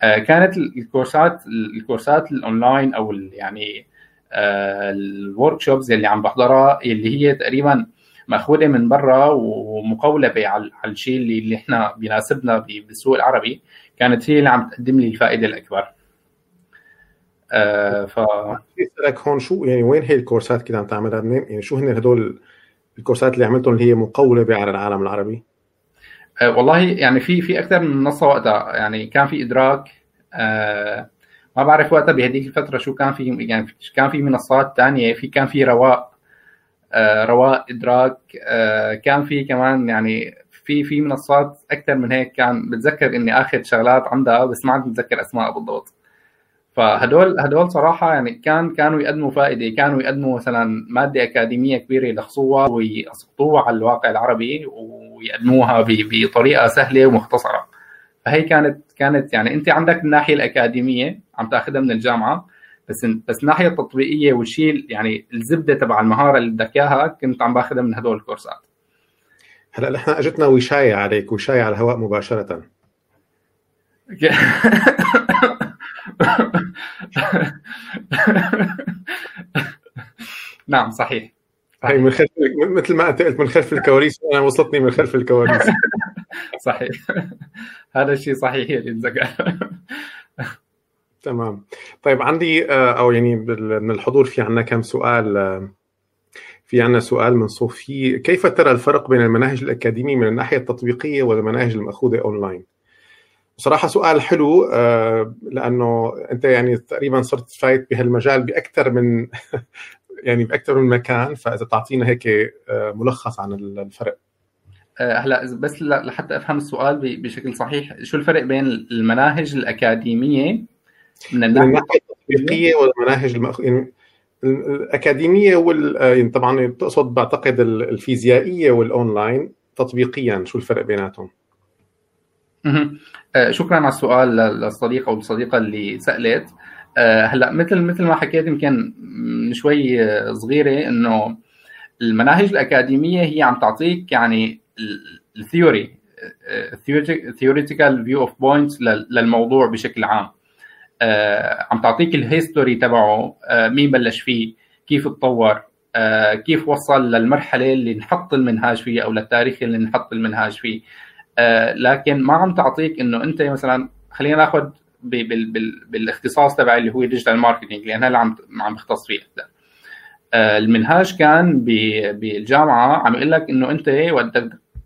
آه كانت الكورسات الكورسات الأونلاين أو يعني آه ال workshops اللي عم بحضرها اللي هي تقريبا مأخوذة من برا ومقولبه على الشيء اللي, اللي إحنا بيناسبنا بالسوق العربي كانت هي اللي عم تقدم لي الفائدة الأكبر. آه ف أسألك هون شو يعني وين هي الكورسات كده عم تعملها منين يعني شو هن هدول الكورسات اللي عملتهم اللي هي مقولبه على العالم العربي؟ آه والله يعني في في أكثر من منصة وقتها يعني كان في إدراك آه ما بعرف وقتها بهديك الفترة شو كان في يعني كان في منصات ثانية في كان في رواق رواق إدراك آه كان في كمان يعني في في منصات أكثر من هيك. كان بتذكر إني آخذ شغلات عندها بس ما عم بتذكر أسماء بالضبط. فهدول هدول صراحة يعني كان كانوا يقدموا فائدة كانوا يقدموا مثلا مادة أكاديمية كبيرة يلخصوها ويسقطوها على الواقع العربي ويقدموها بطريقة سهلة ومختصرة. فهي كانت كانت يعني أنت عندك الناحية الأكاديمية عم تأخذها من الجامعة. بس بس الناحيه التطبيقيه والشيء يعني الزبدة تبع المهارة اللي بدك إياها كنت عم باخذها من هدول الكورسات. هلأ نحن اجتنا وشايه عليك وشايه على الهواء مباشرة. نعم صحيح. هي من خلف مثل ما أنت قلت من خلف الكواليس أنا وصلتني من خلف الكواليس صحيح. هذا الشيء صحيح اللي انذكر تمام. طيب عندي آه، أو يعني من الحضور في عندنا كم سؤال آه، في عندنا سؤال من صوفي. كيف ترى الفرق بين المناهج الأكاديمية من الناحية التطبيقية والمناهج المأخوذة أونلاين؟ بصراحة سؤال حلو آه، لأنه أنت يعني تقريبا صرت فايت بهالمجال بأكثر من يعني بأكثر من مكان فإذا تعطينا هيك ملخص عن الفرق. هلأ بس لحتى أفهم السؤال بشكل صحيح شو الفرق بين المناهج الأكاديمية من الناحية التطبيقية والمناهج المأخ... يعني الأكاديمية وال يعني طبعا تقصد بعتقد الفيزيائية والأونلاين تطبيقيا شو الفرق بيناتهم؟ آه، شكرا على السؤال للصديقه أو الصديقة اللي سألت. هلأ مثل مثل ما حكيت يمكن من شوي صغيرة إنه المناهج الأكاديمية هي عم تعطيك يعني ال theory theoretical view of points للموضوع بشكل عام. آه، عم تعطيك ال history تبعه آه، مين بلش فيه كيف تطور آه، كيف وصل للمرحلة اللي نحط المنهاج فيها أو للتاريخ اللي نحط المنهاج فيه. لكن ما عم تعطيك إنه أنت مثلا خلينا ناخذ بالإختصاص تبعي اللي هو digital marketing لأن هلا عم عم بختص فيه أكثر المنهاج كان بالجامعة عم يقول لك إنه أنت وقت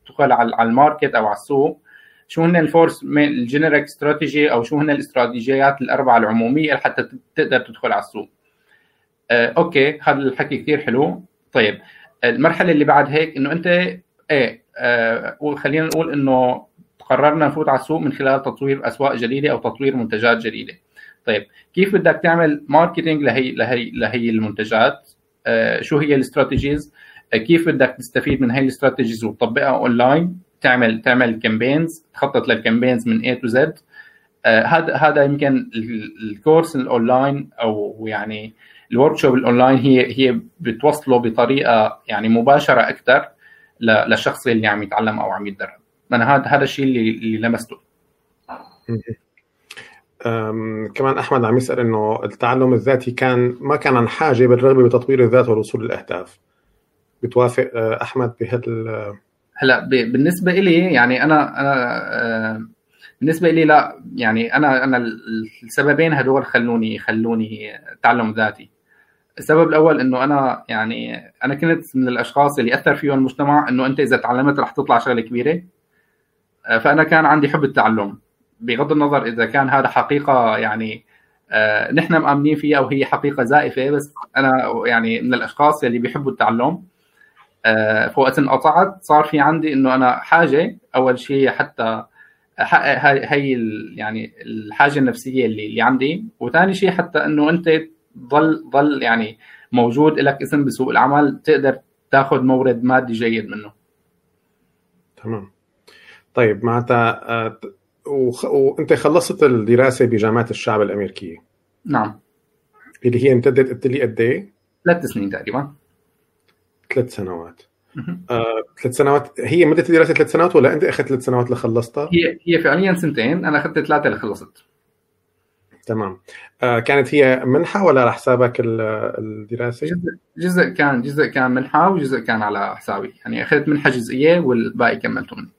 تدخل على ال market أو على السوق شو هن ال fours ال generic strategy أو شو هن الاستراتيجيات الأربعة العمومية لحتى تقدر تدخل على السوق. آه، okay هذا الحكي كثير حلو. طيب المرحلة اللي بعد هيك إنه أنت إيه آه خلينا نقول إنه قررنا نفوت على السوق من خلال تطوير أسواق جديدة أو تطوير منتجات جديدة. طيب كيف بدك تعمل marketing لهي لهي لهي المنتجات؟ آه شو هي ال strategies آه كيف بدك تستفيد من هي ال strategies وتطبقها اونلاين تعمل تعمل campaigns تخطط لل campaigns من A to Z. آه، هذا هذا يمكن ال course ال online أو يعني ال workshop ال online هي هي بتوصله بطريقة يعني مباشرة أكثر للشخص اللي عم يتعلم أو عم يتدرب. أنا هذا هذا الشيء اللي اللي لمسته. كمان أحمد عم يسأل إنه التعلم الذاتي كان ما كان عن حاجة بالرغبه بتطوير الذات والوصول للاهداف بتوافق آه، أحمد بهذا هلا بالنسبة لي يعني أنا أنا آه، بالنسبة لي لا يعني أنا أنا السببين هدول خلوني خلوني تعلم ذاتي. السبب الأول إنه أنا يعني أنا كنت من الأشخاص اللي أثر فيهم المجتمع إنه أنت إذا تعلمت رح تطلع شغلة كبيرة. آه، فأنا كان عندي حب التعلم. بغض النظر إذا كان هذا حقيقة يعني آه، نحن مآمنين فيها وهي حقيقة زائفة بس أنا يعني من الأشخاص اللي بيحبوا التعلم. فوقت انقطعت صار في عندي إنه أنا حاجة أول شيء حتى هاي هي يعني الحاجة النفسية اللي اللي عندي. وثاني شيء حتى إنه أنت ضل ضل يعني موجود لك اسم بسوق العمل تقدر تاخذ مورد مادي جيد منه. تمام. طيب معناتها آه، وخ... وأنت خلصت الدراسة بجامعة الشعب الأمريكية؟ نعم. اللي هي امتدت قلت لي قد إيه؟ ثلاث سنين تقريبا. ثلاث سنوات. آه، ثلاث سنوات. هي مدة الدراسه ثلاث سنوات ولا أنت أخذت ثلاث سنوات لخلصتها؟ هي هي فعليا سنتين. أنا أخذت ثلاثة لخلصت. تمام. آه كانت هي منحة ولا على حسابك الدراسه؟ جزء, جزء كان جزء كان منحة وجزء كان على حسابي. يعني أخذت منحة جزئية والباقي كملته مني.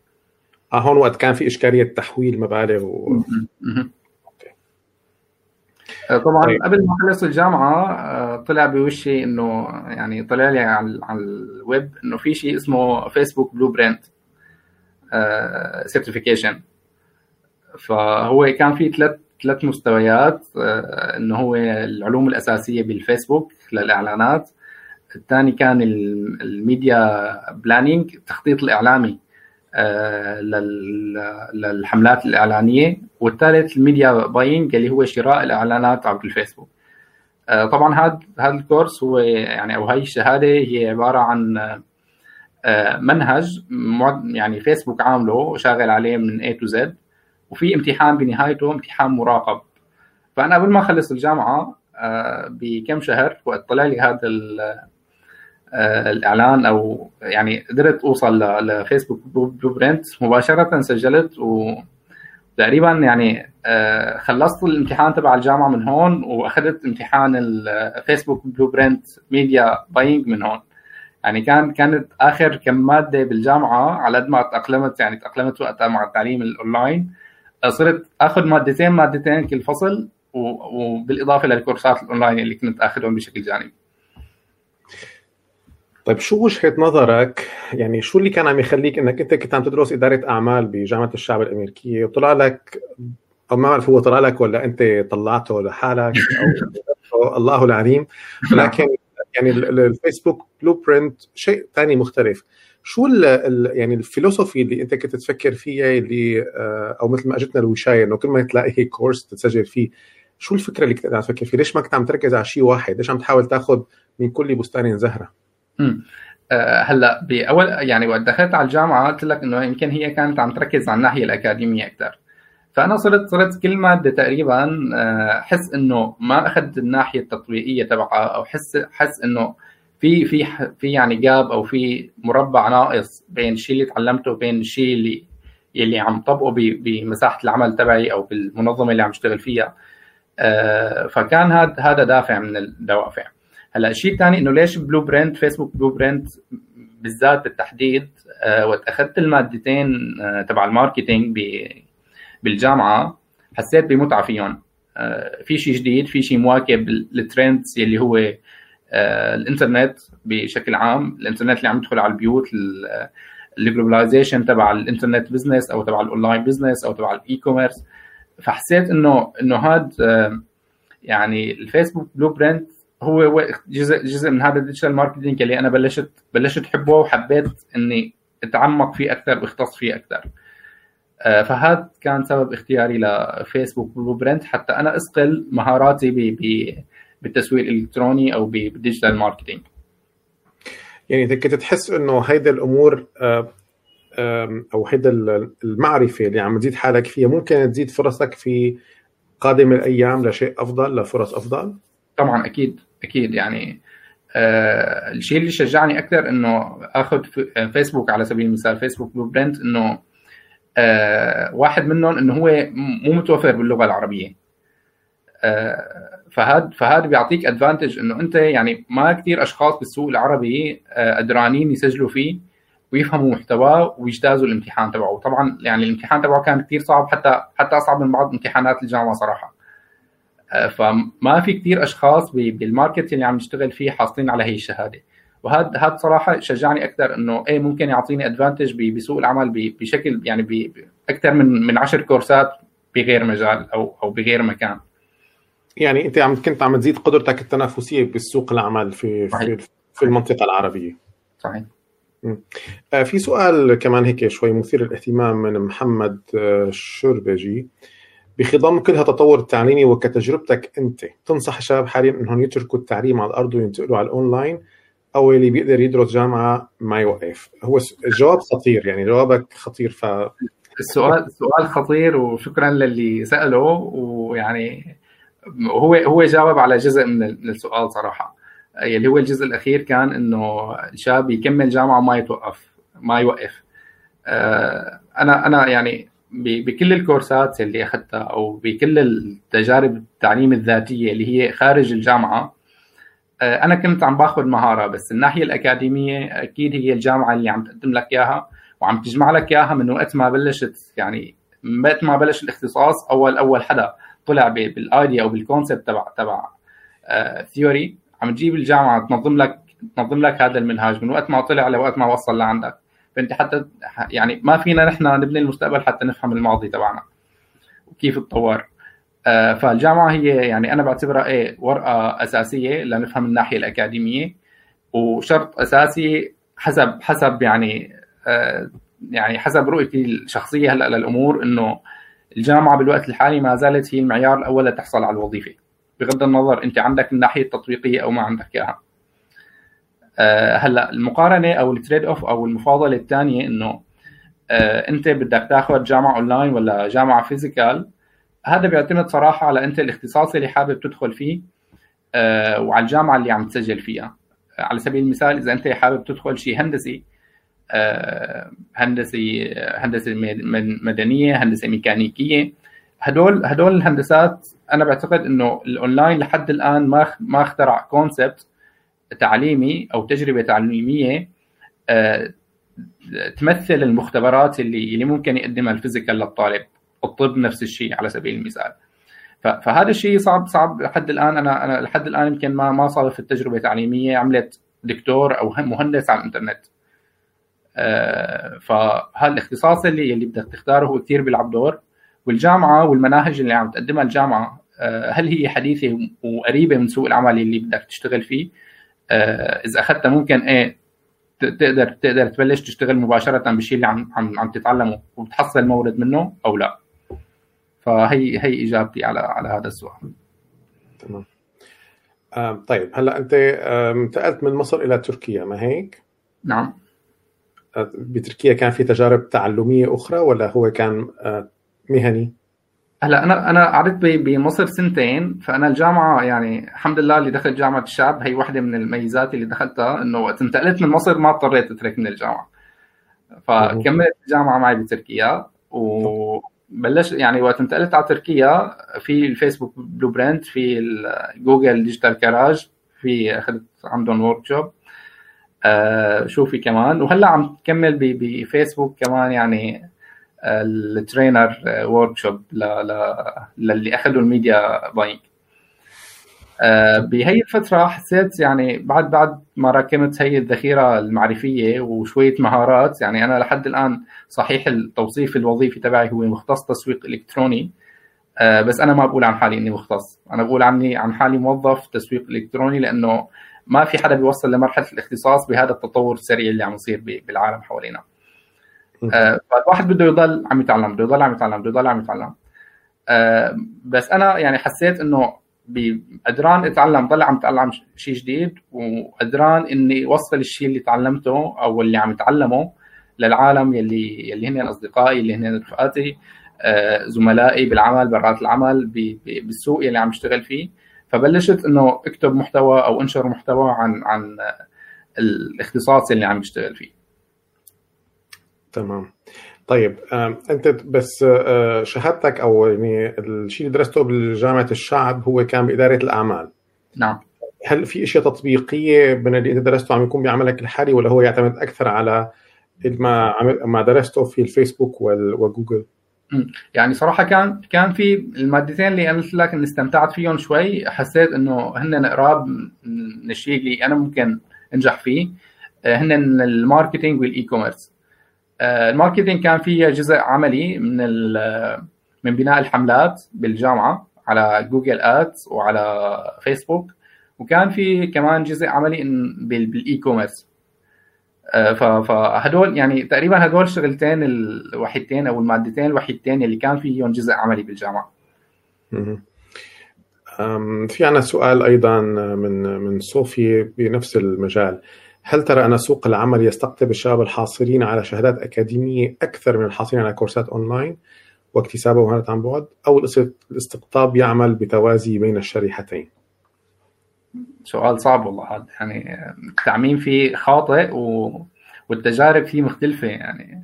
آه هون وقت كان في إشكالية تحويل مبالغ و... طبعا طيب. قبل ما اخلص الجامعة آه، طلع بوشي إنه يعني طلع لي على, على الويب إنه في شيء اسمه Facebook Blueprint certification فهو كان في ثلاث ثلاث مستويات آه، إنه هو العلوم الأساسية بالفيسبوك للاعلانات الثاني كان ال media planning التخطيط الإعلامي. للحملات الإعلانية والثالث ال media buying اللي هو شراء الإعلانات عبر الفيسبوك. آه، طبعا هذا هذا الكورس هو يعني أو هاي الشهادة هي عبارة عن آه، منهج يعني فيسبوك عامله وشاغل عليه من A to Z وفي امتحان بنهايته امتحان مراقب. فأنا قبل ما أخلص الجامعة بكم شهر وقت طلع لي هذا آه، الإعلان أو يعني قدرت أوصل لفيسبوك Blueprint مباشرة سجلت وتقريبا يعني آه، خلصت الامتحان تبع الجامعة من هون وأخذت امتحان الفيسبوك Blueprint media buying من هون. يعني كان كانت آخر كم مادة بالجامعة على قد ما تأقلمت يعني تأقلمت وقتها مع التعليم الأونلاين. صرت آخذ مادتين مادتين كل فصل وبالإضافة للكورسات الأونلاين اللي كنت آخذهم بشكل جانبي. طيب شو وجهة نظرك يعني شو اللي كان عم يخليك إنك أنت كنت عم تدرس إدارة أعمال بجامعة الشعب الأمريكية وطلع لك أو ما بعرف هو طلع لك ولا أنت طلعته لحالك أو الله العليم ولكن يعني الفيسبوك Blueprint شيء ثاني مختلف شو ال يعني الفلسفة اللي أنت كنت تفكر فيها اللي آه، أو مثل ما أجتنا الوشاية إنه كل ما تلاقي كورس تسجل فيه شو الفكرة اللي كنت عم تفكر فيه؟ ليش ما كنت عم تركز على شيء واحد؟ ليش عم تحاول تاخذ من كل بستان زهرة؟ آه، هلا باول يعني وقت دخلت على الجامعة قلت لك إنه يمكن هي كانت عم تركز على الناحية الأكاديمية أكثر فأنا صرت صرت كل مادة تقريبا احس إنه ما أخذت الناحية التطبيقية تبعها أو حس حس إنه في في في يعني gap أو في مربع ناقص بين الشيء اللي تعلمته وبين الشيء اللي يلي عم طبقه بمساحة العمل تبعي أو بالمنظمة اللي عم اشتغل فيها. آه، فكان هذا هذا دافع من الدوافع. هلا الشيء الثاني إنه ليش Blueprint فيسبوك Blueprint بالذات بالتحديد آه، وقت أخذت المادتين آه، تبع ال marketing بالجامعة حسيت بمتعة فيهم. في شيء جديد في شيء مواكب لل trends اللي هو الإنترنت بشكل عام الإنترنت اللي عم يدخل على البيوت ال globalization تبع ال internet business أو تبع ال online business أو تبع ال e-commerce فحسيت انه إنه هذا يعني الفيسبوك Blueprint هو جزء جزء من هذا ال digital marketing اللي أنا بلشت بلشت احبه وحبيت إني أتعمق فيه أكثر واختص فيه أكثر. آه، فهذا كان سبب اختياري لفيسبوك Blueprint حتى أنا اصقل مهاراتي بالتسويق الإلكتروني أو بال digital marketing يعني انت كنت تحس إنه هيدا الأمور آه، أو هيدا المعرفة اللي عم تزيد حالك فيها ممكن تزيد فرصك في قادم الأيام لشيء أفضل لفرص أفضل؟ طبعا أكيد. أكيد يعني آه الشيء اللي شجعني أكثر إنه آخذ فيسبوك على سبيل المثال فيسبوك Blueprint إنه آه واحد منهم إنه هو مو متوفر باللغة العربية. آه فهذا فهذا بيعطيك advantage إنه أنت يعني ما كثير أشخاص بالسوق العربي آه، قدرانين يسجلوا فيه ويفهموا محتواه ويجتازوا الامتحان تبعه. طبعا يعني الامتحان تبعه كان كثير صعب حتى حتى أصعب من بعض امتحانات الجامعة صراحة. آه، فما في كثير أشخاص بالماركت اللي عم نشتغل فيه حاصلين على هي الشهادة. وهذا هذا صراحة شجعني أكثر إنه إيه ممكن يعطيني ادفانتج بسوق العمل بشكل يعني أكثر من من 10 كورسات بغير مجال أو أو بغير مكان. يعني أنت عم كنت عم تزيد قدرتك التنافسية بالسوق العمل في صحيح. في, في المنطقة العربية. صحيح. آه، في سؤال كمان هيك شوي مثير للاهتمام من محمد آه، شربجي. بخضم كل هالتطور التعليمي وكتجربتك أنت. تنصح الشباب حاليا إنهم يتركوا التعليم على الأرض وينتقلوا على الأونلاين أو اللي بيقدر يدرس جامعة ما يوقف هو الجواب خطير يعني جوابك خطير ف السؤال السؤال خطير وشكرا للي ساله ويعني هو هو جاوب على جزء من السؤال صراحة. اللي هو الجزء الأخير كان إنه الشاب يكمل جامعة وما يتوقف ما يوقف. آه، أنا أنا يعني بكل الكورسات اللي أخذتها أو بكل التجارب التعليم الذاتية اللي هي خارج الجامعة آه، أنا كنت عم باخذ مهارة بس الناحية الأكاديمية أكيد هي الجامعة اللي عم تقدم لك إياها وعم تجمع لك إياها من وقت ما بلشت يعني وقت ما بلش الاختصاص أول أول حدا طلع بال idea أو بال concept تبع تبع theory آه، عم تجيب الجامعة تنظم لك تنظم لك هذا المنهاج من وقت ما طلع لوقت ما وصل لعندك. فانت حتى يعني ما فينا نحن نبني المستقبل حتى نفهم الماضي تبعنا وكيف تطور. آه، فالجامعة هي يعني أنا بعتبرها إيه ورقة أساسية لنفهم الناحية الأكاديمية وشرط أساسي حسب حسب يعني آه، يعني حسب رؤيتي الشخصية هلأ للأمور إنه الجامعة بالوقت الحالي ما زالت هي المعيار الأول لتحصل على الوظيفة. بغض النظر أنت عندك الناحية التطبيقية أو ما عندك إياها. هلا المقارنة أو ال trade-off أو المفاضلة الثانية إنه أه أنت بدك تاخذ جامعة اونلاين ولا جامعة physical هذا بيعتمد صراحة على أنت الاختصاص اللي حابب تدخل فيه أه وعلى الجامعة اللي عم تسجل فيها. على سبيل المثال إذا أنت حابب تدخل شيء هندسي آه، هندسة هندسه مدنية هندسة ميكانيكية هدول هدول الهندسات أنا بعتقد إنه الاونلاين لحد الآن ما ما اخترع concept تعليمي أو تجربة تعليمية آه، تمثل المختبرات اللي اللي ممكن يقدمها ال physical للطالب. الطب نفس الشيء على سبيل المثال. فهذا الشيء صعب صعب لحد الآن. أنا أنا لحد الآن يمكن ما ما صادفت تجربه تعليمية. عملت دكتور أو مهندس على الإنترنت. آه، فهالاختصاص اللي اللي بدك تختاره هو كثير بيلعب دور. والجامعة والمناهج اللي عم تقدمها الجامعة آه، هل هي حديثة وقريبة من سوق العمل اللي بدك تشتغل فيه؟ إذا اخذتها ممكن إيه تقدر تقدر تبلش تشتغل مباشرة بالشيء اللي عم عم عم تتعلمه وتحصل مورد منه أو لا فهي هي إجابتي على على هذا السؤال تمام آه طيب هلأ أنت انتقلت من مصر إلى تركيا ما هيك؟ نعم بتركيا كان في تجارب تعلمية أخرى ولا هو كان آه، مهني؟ هلا أنا أنا قعدت بمصر سنتين فأنا الجامعة يعني الحمد لله اللي دخلت جامعة الشعب هي واحدة من الميزات اللي دخلتها إنه وقت انتقلت من مصر ما اضطريت أترك من الجامعة. فكملت الجامعة معي بتركيا وبلش يعني وقت انتقلت على تركيا في الفيسبوك Blueprint في جوجل Digital Garage في أخذت عندهم workshop آه شو في كمان؟ وهلأ عم تكمل بفيسبوك كمان يعني الـ trainer workshop للي أخذوا الـ media buying آه، بهي الفترة حسيت يعني بعد بعد ما راكمت هي الذخيرة المعرفية وشوية مهارات يعني أنا لحد الآن صحيح التوصيف الوظيفي تبعي هو مختص تسويق إلكتروني آه، بس أنا ما بقول عن حالي إني مختص. أنا بقول عني عن حالي موظف تسويق إلكتروني لأنه ما في حدا بيوصل لمرحلة الاختصاص بهذا التطور السريع اللي عم يصير بالعالم حوالينا. آه، فالواحد بده يضل عم يتعلم بده يضل عم يتعلم بده يضل عم يتعلم. آه، بس أنا يعني حسيت إنه قدران أتعلم ضل عم اتعلم شيء جديد وقدران إني اوصل الشيء اللي تعلمته أو اللي عم اتعلمه للعالم يلي يلي هن أصدقائي اللي هن رفقاتي آه، زملائي بالعمل برات العمل بالسوق اللي عم اشتغل فيه. فبلشت إنه أكتب محتوى أو أنشر محتوى عن عن الاختصاص اللي عم بشتغل فيه. تمام. طيب أنت بس آه، شهادتك أو يعني الشيء اللي درسته بجامعة الشعب هو كان بإدارة الأعمال. نعم. هل في أشياء تطبيقية من اللي أنت درسته عم يكون بعملك الحالي ولا هو يعتمد أكثر على ما ما درسته في الفيسبوك وجوجل؟ يعني صراحة كان كان في المادتين اللي أنا قلت لك إني استمتعت فيهم شوي. حسيت إنه هن قراب من الشيء اللي أنا ممكن أنجح فيه. آه، هن الـ marketing والـ e-commerce آه، الـ marketing كان فيه جزء عملي من من بناء الحملات بالجامعة على Google Ads وعلى فيسبوك وكان في كمان جزء عملي بالـ e-commerce آه، فهدول يعني تقريبا هدول الشغلتين الوحيدتين أو المادتين الوحيدتين اللي كان فيهم جزء عملي بالجامعة. في عنا سؤال أيضا من من صوفي بنفس المجال. هل ترى أن سوق العمل يستقطب الشباب الحاصلين على شهادات أكاديمية أكثر من الحاصلين على كورسات أونلاين واكتساب مهارات عن بعد أو الاستقطاب يعمل بتوازي بين الشريحتين؟ سؤال صعب والله. هذا يعني التعميم فيه خاطئ و... والتجارب فيه مختلفة. يعني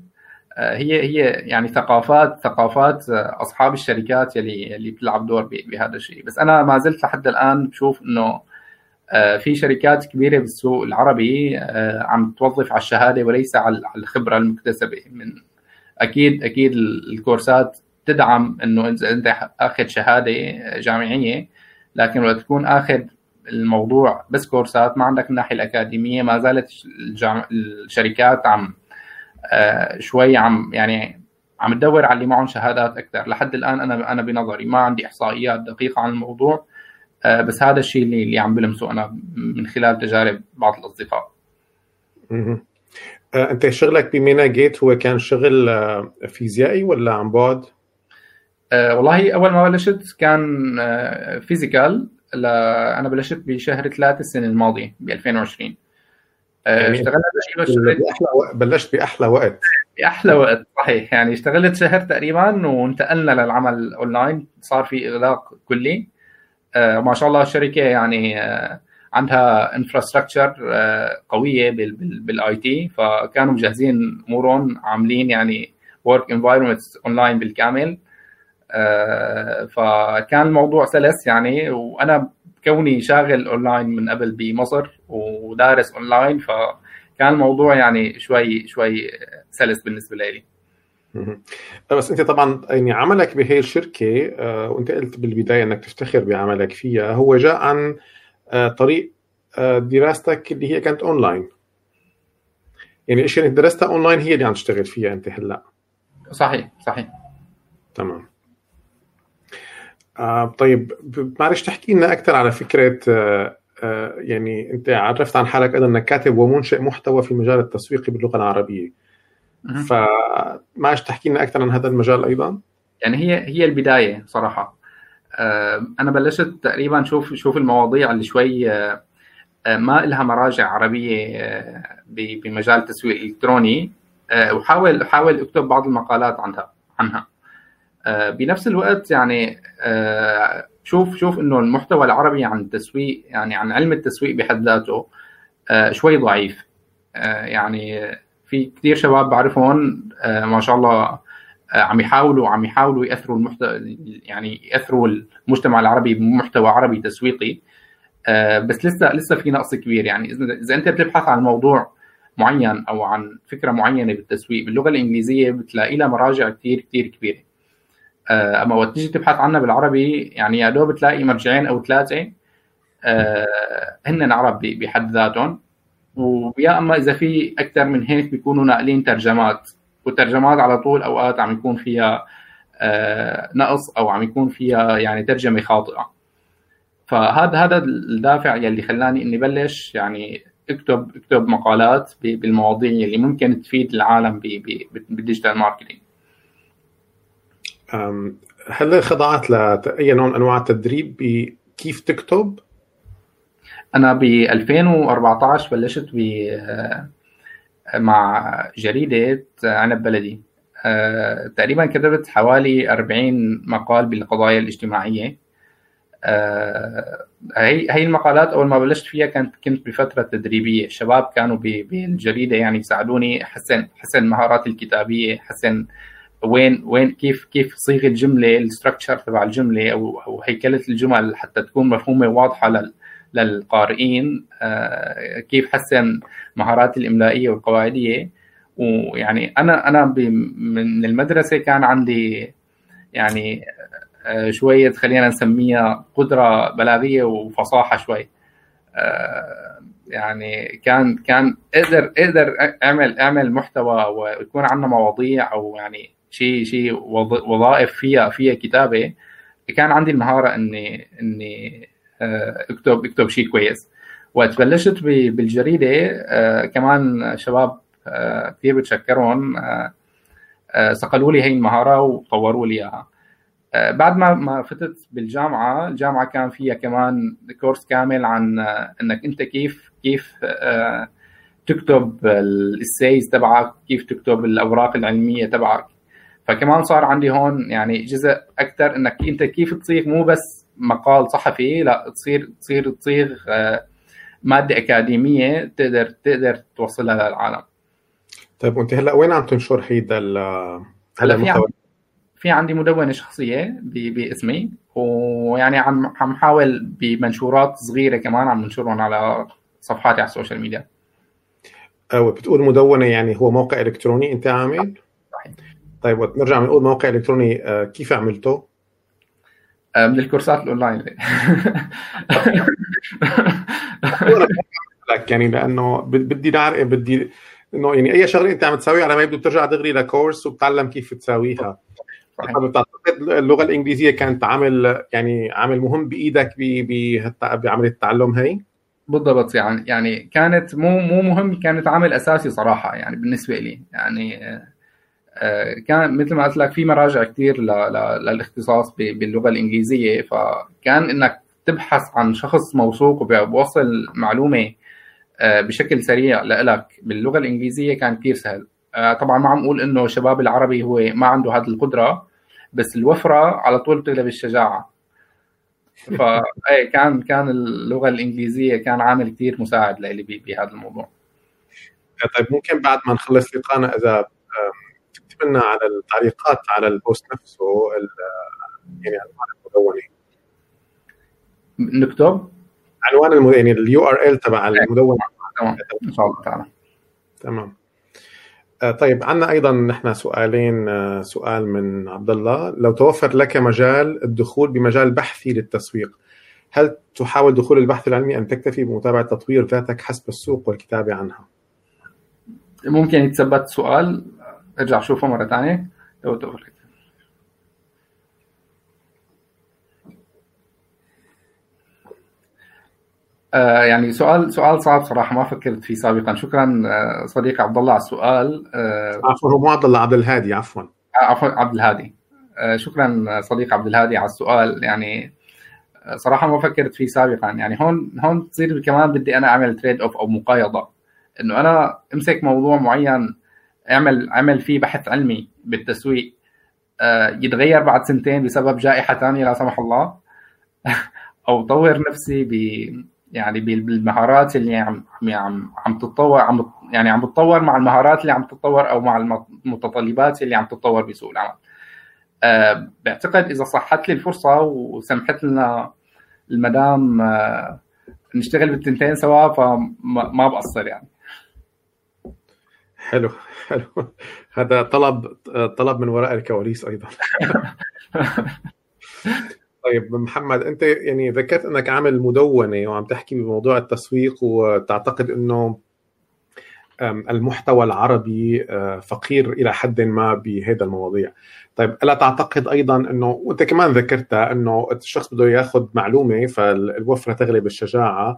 آه، هي هي يعني ثقافات ثقافات أصحاب الشركات يلي اللي بتلعب دور بهذا الشيء. بس أنا ما زلت لحد الآن بشوف إنه آه، في شركات كبيرة بالسوق العربي آه، عم توظف على الشهادة وليس على الخبرة المكتسبة. من أكيد أكيد الكورسات تدعم إنه إذا أنت أخذ شهادة جامعية لكن لو تكون أخذ الموضوع بس كورسات ما عندك الناحية الأكاديمية ما زالت الشركات عم آه، شوي عم يعني عم تدور على اللي معهم شهادات أكثر. لحد الآن أنا أنا بنظري ما عندي إحصائيات دقيقة عن الموضوع. آه، بس هذا الشيء اللي اللي عم بلمسه أنا من خلال تجارب بعض الأصدقاء. أها أنت شغلك بمينا جيت هو كان شغل آه، فيزيائي ولا عن بعد؟ أه والله أول ما بلشت كان physical. أنا بلشت بشهر ثلاثة السنة الماضية ب 2020 يعني اشتغلت وقت. بلشت بأحلى وقت. بأحلى وقت صحيح. يعني اشتغلت شهر تقريبا وانتقلنا للعمل أونلاين. صار في إغلاق كلي. آه، ما شاء الله الشركة يعني آه، عندها infrastructure آه، قوية بالـ IT فكانوا مجهزين امورهم عاملين يعني work environment online بالكامل. فكان الموضوع سلس يعني وأنا كوني شاغل اونلاين من قبل بمصر ودارس اونلاين فكان الموضوع يعني شوي شوي سلس بالنسبة لي. بس انت طبعا يعني عملك بهي الشركة آه، وانت قلت بالبداية انك تفتخر بعملك فيها هو جاء عن آه، طريق آه، دراستك اللي هي كانت أونلاين. يعني الاشياء اللي درستها أونلاين هي اللي عم تشتغل فيها انت هلأ. صحيح صحيح. تمام. آه طيب معلش تحكي لنا أكثر على فكرة آه آه يعني انت عرفت عن حالك إنك كاتب ومنشئ محتوى في مجال التسويق باللغة العربية. فمعش تحكي لنا أكثر عن هذا المجال أيضا؟ يعني هي هي البداية صراحة. آه، أنا بلشت تقريبا شوف شوف المواضيع اللي شوي آه، آه، ما لها مراجع عربية بمجال التسويق الالكتروني وحاول حاول أكتب بعض المقالات عنها عنها. بنفس الوقت يعني شوف شوف إنه المحتوى العربي عن التسويق يعني عن علم التسويق بحد ذاته شوي ضعيف. يعني في كثير شباب بعرفهم ما شاء الله عم يحاولوا عم يحاولوا يأثروا المحتوى يعني يأثروا المجتمع العربي بمحتوى عربي تسويقي. بس لسه لسه في نقص كبير. يعني إذا أنت بتبحث عن موضوع معين أو عن فكرة معينة بالتسويق باللغة الإنجليزية بتلاقي لها مراجع كثير كثير كبيرة. آه، أما وقت تيجي تبحث عنها بالعربي يعني يا دوب تلاقي مرجعين أو ثلاثة آه، هن عرب بحد ذاتهم. ويا اما إذا في أكثر من هيك بيكونوا ناقلين ترجمات والترجمات على طول أوقات عم يكون فيها آه، نقص أو عم يكون فيها يعني ترجمة خاطئة فهذا هذا الدافع يلي خلاني إني بلش يعني أكتب أكتب مقالات بالمواضيع اللي ممكن تفيد العالم بالـ digital marketing هل خضعت لاي نوع من أنواع التدريب بكيف تكتب؟ أنا ب 2014 بلشت ب مع جريده عنب بلدي أه، تقريبا كتبت حوالي 40 مقال بالقضايا الاجتماعية. هي هي المقالات أول ما بلشت فيها كانت كنت بفترة تدريبية. الشباب كانوا بالجريده يعني يساعدوني حسن حسن مهاراتي الكتابية حسن وين وين كيف كيف صيغ الجمله الستركتشر تبع الجملة أو أو هيكلة الجمل حتى تكون مفهومة واضحة للقارئين آه، كيف حسن مهاراتي الإملائية والقواعدية. ويعني أنا أنا من المدرسة كان عندي يعني آه، شوية خلينا نسميها قدرة بلاغية وفصاحة شوي. آه، يعني كان كان أقدر أقدر أعمل أعمل محتوى ويكون عندنا مواضيع أو يعني شيء شيء وظائف فيها فيها كتابة. كان عندي المهارة إني إني اكتب اكتب شيء كويس. وقت بلشت بالجريدة آه، كمان شباب آه، كثير بتشكرهم. صقلوا لي هي المهارة وطوروا لي إياها. بعد ما ما فتت بالجامعة الجامعة كان فيها كمان كورس كامل عن إنك أنت كيف كيف تكتب السيز تبعك كيف تكتب الأوراق العلمية تبعك. فكمان صار عندي هون يعني جزء أكثر إنك أنت كيف تصيغ مو بس مقال صحفي لا تصير تصير تصيغ آه، مادة أكاديمية تقدر تقدر توصلها للعالم طيب وأنت هلأ وين عم تنشر هيدا هلأ في عندي في عندي مدونة شخصية باسمي ويعني عم عم حاول بمنشورات صغيرة كمان عم ننشرهم على صفحاتي على الـ social media أو بتقول مدونة يعني هو موقع إلكتروني أنت عامل؟ صحيح طيب نرجع بنقول موقع إلكتروني آه، كيف عملته؟ آه، من الكورسات الأونلاين. لك يعني لأنه بدي نعرف بدي إنه يعني أي شغلة أنت عم تساويها على ما يبدو بترجع دغري لكورس وبتعلم كيف تساويها. اللغة الإنجليزية كانت عامل يعني عامل مهم بإيدك بعمليه التعلم هي؟ بالضبط يعني يعني كانت مو مو مهم كانت عامل أساسي صراحة يعني بالنسبة لي. يعني آه، كان مثل ما قلت لك في مراجع كثير للاختصاص باللغة الإنجليزية فكان إنك تبحث عن شخص موثوق وبوصل معلومة آه، بشكل سريع لك باللغة الإنجليزية كان كثير سهل. آه، طبعا ما عم أقول إنه الشباب العربي هو ما عنده هذه القدرة بس الوفرة على طول بتغلب الشجاعة. فاي كان كان اللغة الإنجليزية كان عامل كثير مساعد لي بهذا الموضوع. طيب ممكن بعد ما نخلص لقاءنا إذا منا على التعليقات على الـ post نفسه يعني عنوان المدونة. نكتب؟ عنوان. يعني الـ URL تبع المدونة. تمام. إن شاء الله تعالى. تمام. آه، طيب عندنا أيضا نحن سؤالين آه، سؤال من عبد الله لو توفر لك مجال الدخول بمجال بحثي للتسويق هل تحاول دخول البحث العلمي ام تكتفي بمتابعة تطوير ذاتك حسب السوق والكتابة عنها؟ ممكن يتثبت سؤال. ارجع شوفه مرة ثانية لو تقول آه يعني سؤال سؤال صعب صراحة ما فكرت فيه سابقا. شكرا آه صديقي عبد الله على السؤال. آه عفوا هو مو عبد الله عبد الهادي عفوا. آه، عفوا عبد الهادي. آه شكرا صديق عبد الهادي على السؤال. يعني صراحة ما فكرت فيه سابقا. يعني هون هون تصير كمان بدي أنا أعمل تريد اوف أو مقايضة. إنه أنا أمسك موضوع معين اعمل عمل فيه بحث علمي بالتسويق يتغير بعد سنتين بسبب جائحة ثانية لا سمح الله أو طور نفسي ب يعني بالمهارات اللي عم عم عم تتطور عم يعني عم تتطور مع المهارات اللي عم تتطور أو مع المتطلبات اللي عم تتطور بسوق العمل. أه بعتقد إذا صحت لي الفرصة وسمحت لنا المدام أه نشتغل بالتنتين سوا فما بقصر يعني. حلو حلو هذا طلب طلب من وراء الكواليس أيضا. طيب محمد أنت يعني ذكرت أنك عامل مدونة وعم تحكي بموضوع التسويق وتعتقد إنه المحتوى العربي آه، فقير إلى حد ما بهذا المواضيع. طيب ألا تعتقد أيضا إنه وأنت كمان ذكرتها إنه الشخص بده ياخذ معلومة فالوفرة تغلب الشجاعة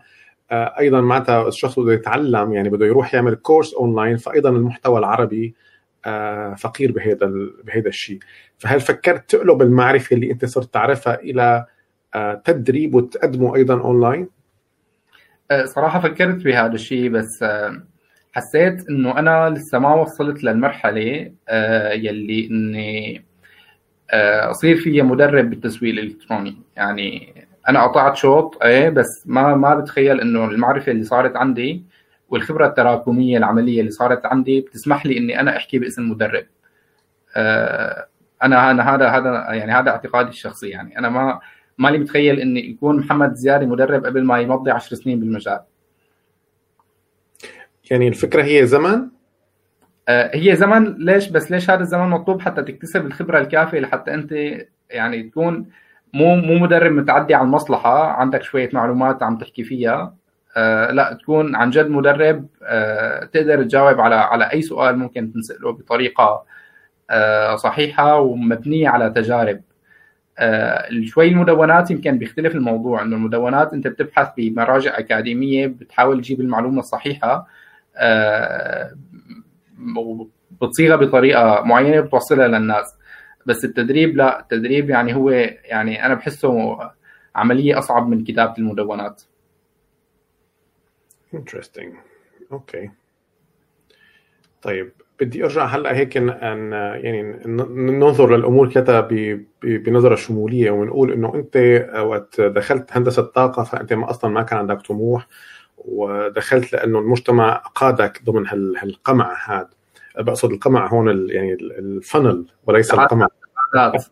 أيضا معناتها الشخص بده يتعلم يعني بده يروح يعمل كورس اونلاين فايضا المحتوى العربي آه، فقير بهذا بهذا الشيء. فهل فكرت تقلب المعرفة اللي أنت صرت تعرفها إلى آه، تدريب وتقدمه أيضا اونلاين صراحة فكرت بهذا الشيء بس حسيت إنه أنا لسه ما وصلت للمرحلة يلي إني أصير فيها مدرب بالتسويق الإلكتروني. يعني أنا قطعت شوط إيه بس ما ما بتخيل إنه المعرفة اللي صارت عندي والخبرة التراكمية العملية اللي صارت عندي بتسمح لي إني أنا أحكي باسم مدرب. آه أنا أنا هذا هذا يعني هذا اعتقادي الشخصي يعني. أنا ما مالي متخيل إني يكون محمد زيادة مدرب قبل ما يمضي 10 سنين بالمجال. يعني الفكرة هي زمن؟ آه هي زمن ليش؟ بس ليش هذا الزمن مطلوب حتى تكتسب الخبرة الكافية لحتى أنت يعني تكون مو مو مدرب متعدي على المصلحة عندك شوية معلومات عم تحكي فيها. آه لا تكون عن جد مدرب آه تقدر تجاوب على على أي سؤال ممكن تنسأله بطريقة آه صحيحة ومبنية على تجارب. شوي المدونات يمكن بيختلف الموضوع إنه المدونات أنت بتبحث بمراجع أكاديمية بتحاول تجيب المعلومة الصحيحة آه بتصيغها بطريقة معينة بتوصلها للناس. بس التدريب لا التدريب يعني هو يعني أنا بحسه عملية أصعب من كتابة المدونات. Interesting. أوكي طيب بدي أرجع هلأ هيك أن يعني ننظر للأمور كذا بنظرة شمولية ونقول إنه أنت وقت دخلت هندسة طاقة فأنت ما أصلا ما كان عندك طموح ودخلت لأنه المجتمع قادك ضمن هالقمع هذا بقصد القمع هون يعني الـ funnel وليس القمع. عادات.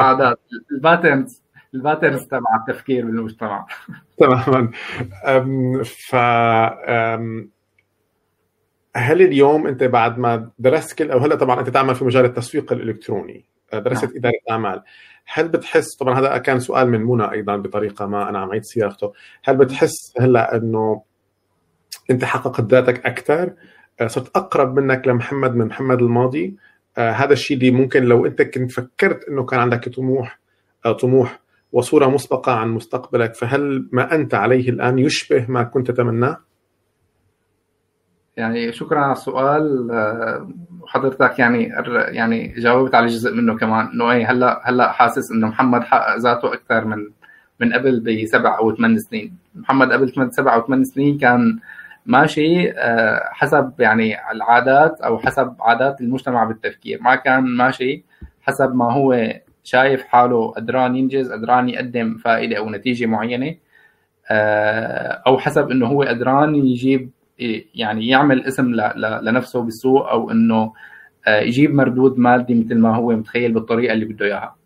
عادات. الـ patterns الـ patterns تبع التفكير بالمجتمع. تماما. ف هل اليوم انت بعد ما درست كل أو هلا طبعا انت تعمل في مجال التسويق الإلكتروني أه، درست نعم. إدارة أعمال هل بتحس طبعا هذا كان سؤال من منى أيضا بطريقة ما أنا عم عيد صياغته. هل بتحس هلا إنه انت حققت ذاتك أكثر صرت أقرب منك لمحمد من محمد الماضي. آه هذا الشيء اللي ممكن لو أنت كنت فكرت إنه كان عندك طموح آه طموح وصورة مسبقة عن مستقبلك فهل ما أنت عليه الآن يشبه ما كنت تتمناه؟ يعني شكرا على السؤال. آه، حضرتك يعني يعني جاوبت على جزء منه كمان. إنه إيه هلأ هلأ حاسس إنه محمد حقق ذاته أكثر من من قبل بسبع أو ثمان سنين. محمد قبل سبع أو ثمان سنين كان ماشي آه، حسب يعني العادات أو حسب عادات المجتمع بالتفكير. ما كان ماشي حسب ما هو شايف حاله قدران ينجز قدران يقدم فائدة أو نتيجة معينة آه، أو حسب إنه هو قدران يجيب يعني يعمل اسم لنفسه بالسوق أو إنه آه، يجيب مردود مادي مثل ما هو متخيل بالطريقة اللي بده إياها.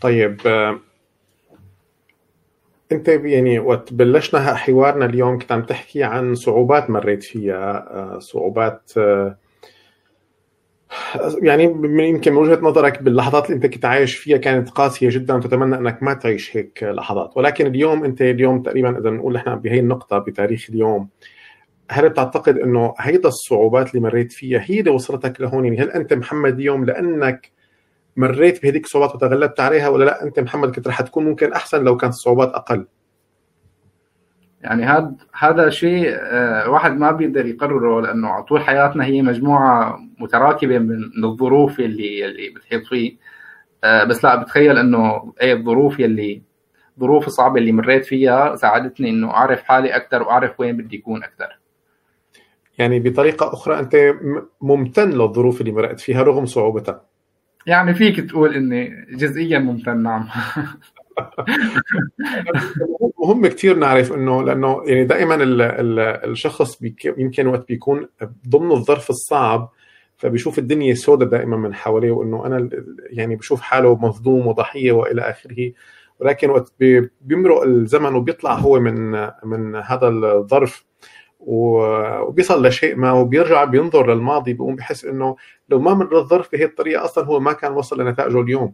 طيب انت يعني وقت بلشنا حوارنا اليوم كنت عم تحكي عن صعوبات مريت فيها آه، صعوبات آه، يعني يمكن من وجهة نظرك باللحظات اللي انت كنت عايش فيها كانت قاسية جدا وتتمنى انك ما تعيش هيك لحظات. ولكن اليوم انت اليوم تقريبا إذا نقول نحن بهي النقطة بتاريخ اليوم هل بتعتقد إنه هيدا الصعوبات اللي مريت فيها هي اللي وصلتك لهون؟ يعني هل أنت محمد اليوم لأنك مريت بهذيك الصعوبات وتغلبت عليها ولا لا؟ أنت محمد كنت رح تكون ممكن أحسن لو كانت الصعوبات أقل. يعني هذا هذا شيء آه، واحد ما بيقدر يقرره لأنه طول حياتنا هي مجموعة متراكبة من الظروف اللي اللي بتحيط فيه. آه، بس لا بتخيل إنه إيه الظروف يلي الظروف الصعبه اللي مريت فيها ساعدتني إنه أعرف حالي أكثر وأعرف وين بدي اكون أكثر يعني بطريقة أخرى أنت ممتن للظروف اللي مرقت فيها رغم صعوبتها. يعني فيك تقول إني جزئيا ممتن نعم مهم كثير نعرف إنه لأنه يعني دائما ال ال الشخص يمكن وقت بيكون ضمن الظرف الصعب فبيشوف الدنيا سوداء دائما من حواليه وإنه أنا يعني بشوف حاله مظلوم وضحية وإلى آخره. ولكن وقت بيمرق الزمن وبيطلع هو من من هذا الظرف وبيصل لشيء ما وبيرجع بينظر للماضي بيقوم بحس إنه لو ما مر الظرف بهي الطريقة أصلا هو ما كان وصل لنتائجه اليوم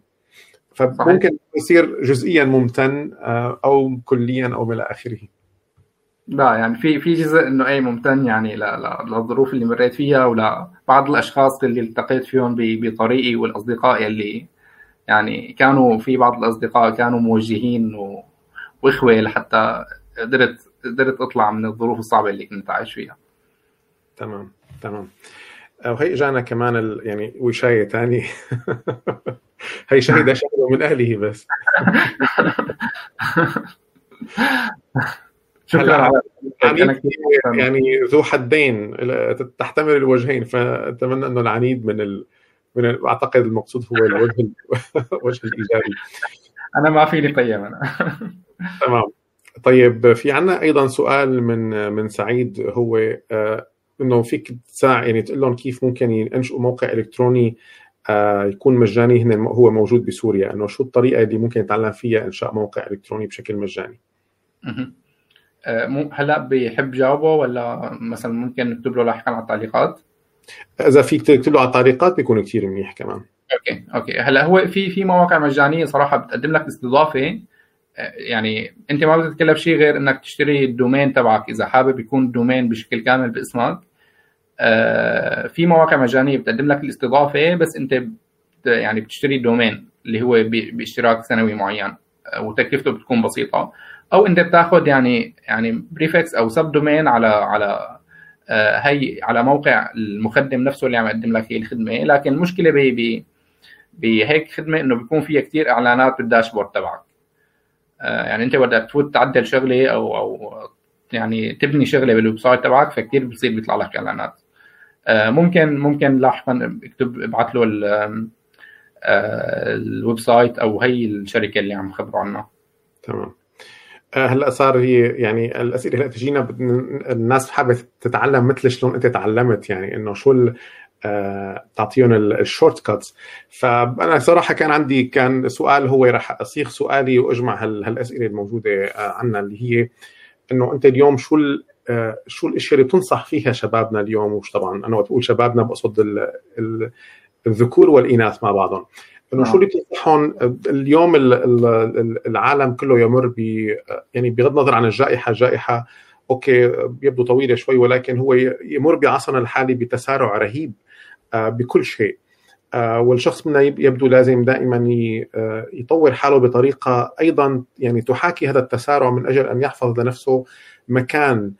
فممكن يصير جزئيا ممتن آه، أو كليا أو إلى آخره لا يعني في في جزء إنه أي ممتن يعني للظروف اللي مريت فيها ولبعض الأشخاص اللي التقيت فيهم بطريقي والأصدقاء اللي يعني كانوا في بعض الأصدقاء كانوا موجهين. وإخوة لحتى قدرت قدرت اطلع من الظروف الصعبة اللي كنت عايش فيها. تمام تمام. وهي إجانا كمان ال... يعني وشايه ثاني هي شهيدة شهيدة من اهله بس. شكرا يعني, يعني ذو حدين تحتمل الوجهين فأتمنى إنه العنيد من ال... من أعتقد المقصود هو الوجه الوجه الإيجابي. أنا ما فيني قيم أنا. تمام. طيب في عنا أيضا سؤال من من سعيد هو آه إنه فيك تساعد يعني تقول لهم كيف ممكن ينشئوا موقع إلكتروني آه يكون مجاني هنا هو موجود بسوريا. إنه شو الطريقة اللي ممكن يتعلم فيها إنشاء موقع إلكتروني بشكل مجاني؟ آه هلأ بيحب جاوبه ولا مثلا ممكن نكتب له لاحقا على التعليقات؟ إذا فيك تكتب له على التعليقات بيكون كثير منيح كمان. أوكي أوكي. هلأ هو في في مواقع مجانية صراحة بتقدم لك استضافه يعني انت ما بدك شيء غير انك تشتري الـ domain تبعك. إذا حابب يكون الـ domain بشكل كامل باسمك آه، في مواقع مجانية بتقدم لك الاستضافة بس انت يعني بتشتري الـ domain اللي هو باشتراك سنوي معين آه، وتكلفته بتكون بسيطة. أو انت بتاخذ يعني يعني prefix أو subdomain على على آه، هي على موقع المخدم نفسه اللي عم يقدم لك هي الخدمة. لكن المشكلة بهيك خدمة إنه بيكون فيها كثير إعلانات بال dashboard تبعك. يعني انت بدك تفوت تعدل شغلة أو أو يعني تبني شغلة بال website تبعك فكتير بصير بيطلع لك إعلانات. آه، ممكن ممكن لاحقا اكتب ابعث له آه، ال website أو هي الشركة اللي عم خبروا عنها. تمام. هلأ صار هي يعني الأسئلة هلأ تجينا الناس حابة تتعلم مثل شلون أنت تعلمت يعني إنه شو آه، تعطيهم ال shortcuts فأنا صراحة كان عندي كان سؤال هو راح أصيغ سؤالي وأجمع هالأسئلة الموجودة آه، عنا اللي هي إنه أنت اليوم شو آه، شو الاشياء اللي بتنصح فيها شبابنا اليوم؟ وش طبعا أنا وقت بقول شبابنا بقصد الذكور والإناث مع بعضهم. إنه شو اللي بتنصحهم؟ اليوم العالم كله يمر ب يعني بغض النظر عن الجائحة الجائحه أوكي يبدو طويلة شوي ولكن هو يمر بعصرنا الحالي بتسارع رهيب. آه، بكل شيء. آه، والشخص منا يبدو لازم دائما آه، يطور حاله بطريقة أيضا يعني تحاكي هذا التسارع من أجل أن يحفظ لنفسه مكان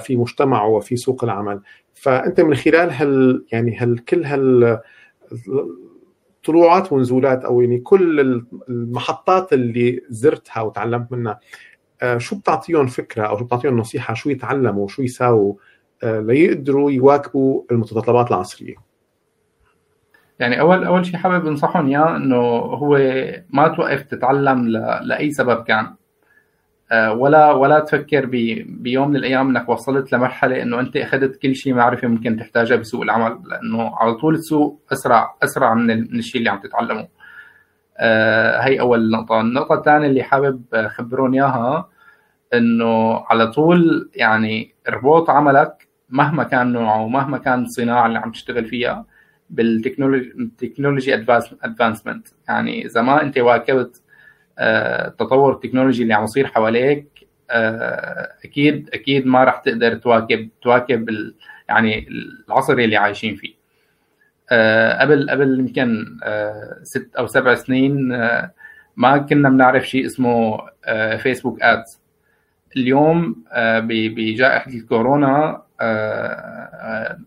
في مجتمعه وفي سوق العمل. فأنت من خلال هال يعني هال كل هال طلوعات ونزولات أو يعني كل المحطات اللي زرتها وتعلمت منها شو بتعطيهم فكرة أو شو بتعطيهم نصيحة شو يتعلموا شو يساووا ليقدروا يواكبوا المتطلبات العصرية؟ يعني اول أول شيء حابب أنصحهم إياه إنه هو ما توقف تتعلم ل... لأي سبب كان. آه، ولا ولا تفكر ب... بيوم من الأيام إنك وصلت لمرحلة إنه أنت أخذت كل شيء معرفة ممكن تحتاجها بسوق العمل لأنه على طول السوق اسرع أسرع من, من الشيء اللي عم تتعلمه. آه هي أول نقطة. النقطة الثانية اللي حابب أخبرهم إياها إنه على طول يعني ربوط عملك مهما كان نوعه ومهما كان الصناعة اللي عم تشتغل فيها بال technology ال technology advancement يعني إذا ما أنت واكبت آه، التطور التكنولوجي اللي عم يصير حواليك آه، أكيد أكيد ما راح تقدر تواكب تواكب يعني العصر اللي عايشين فيه. آه، قبل قبل يمكن ست أو سبع سنين ما كنا بنعرف شيء اسمه Facebook Ads اليوم بجائحة الكورونا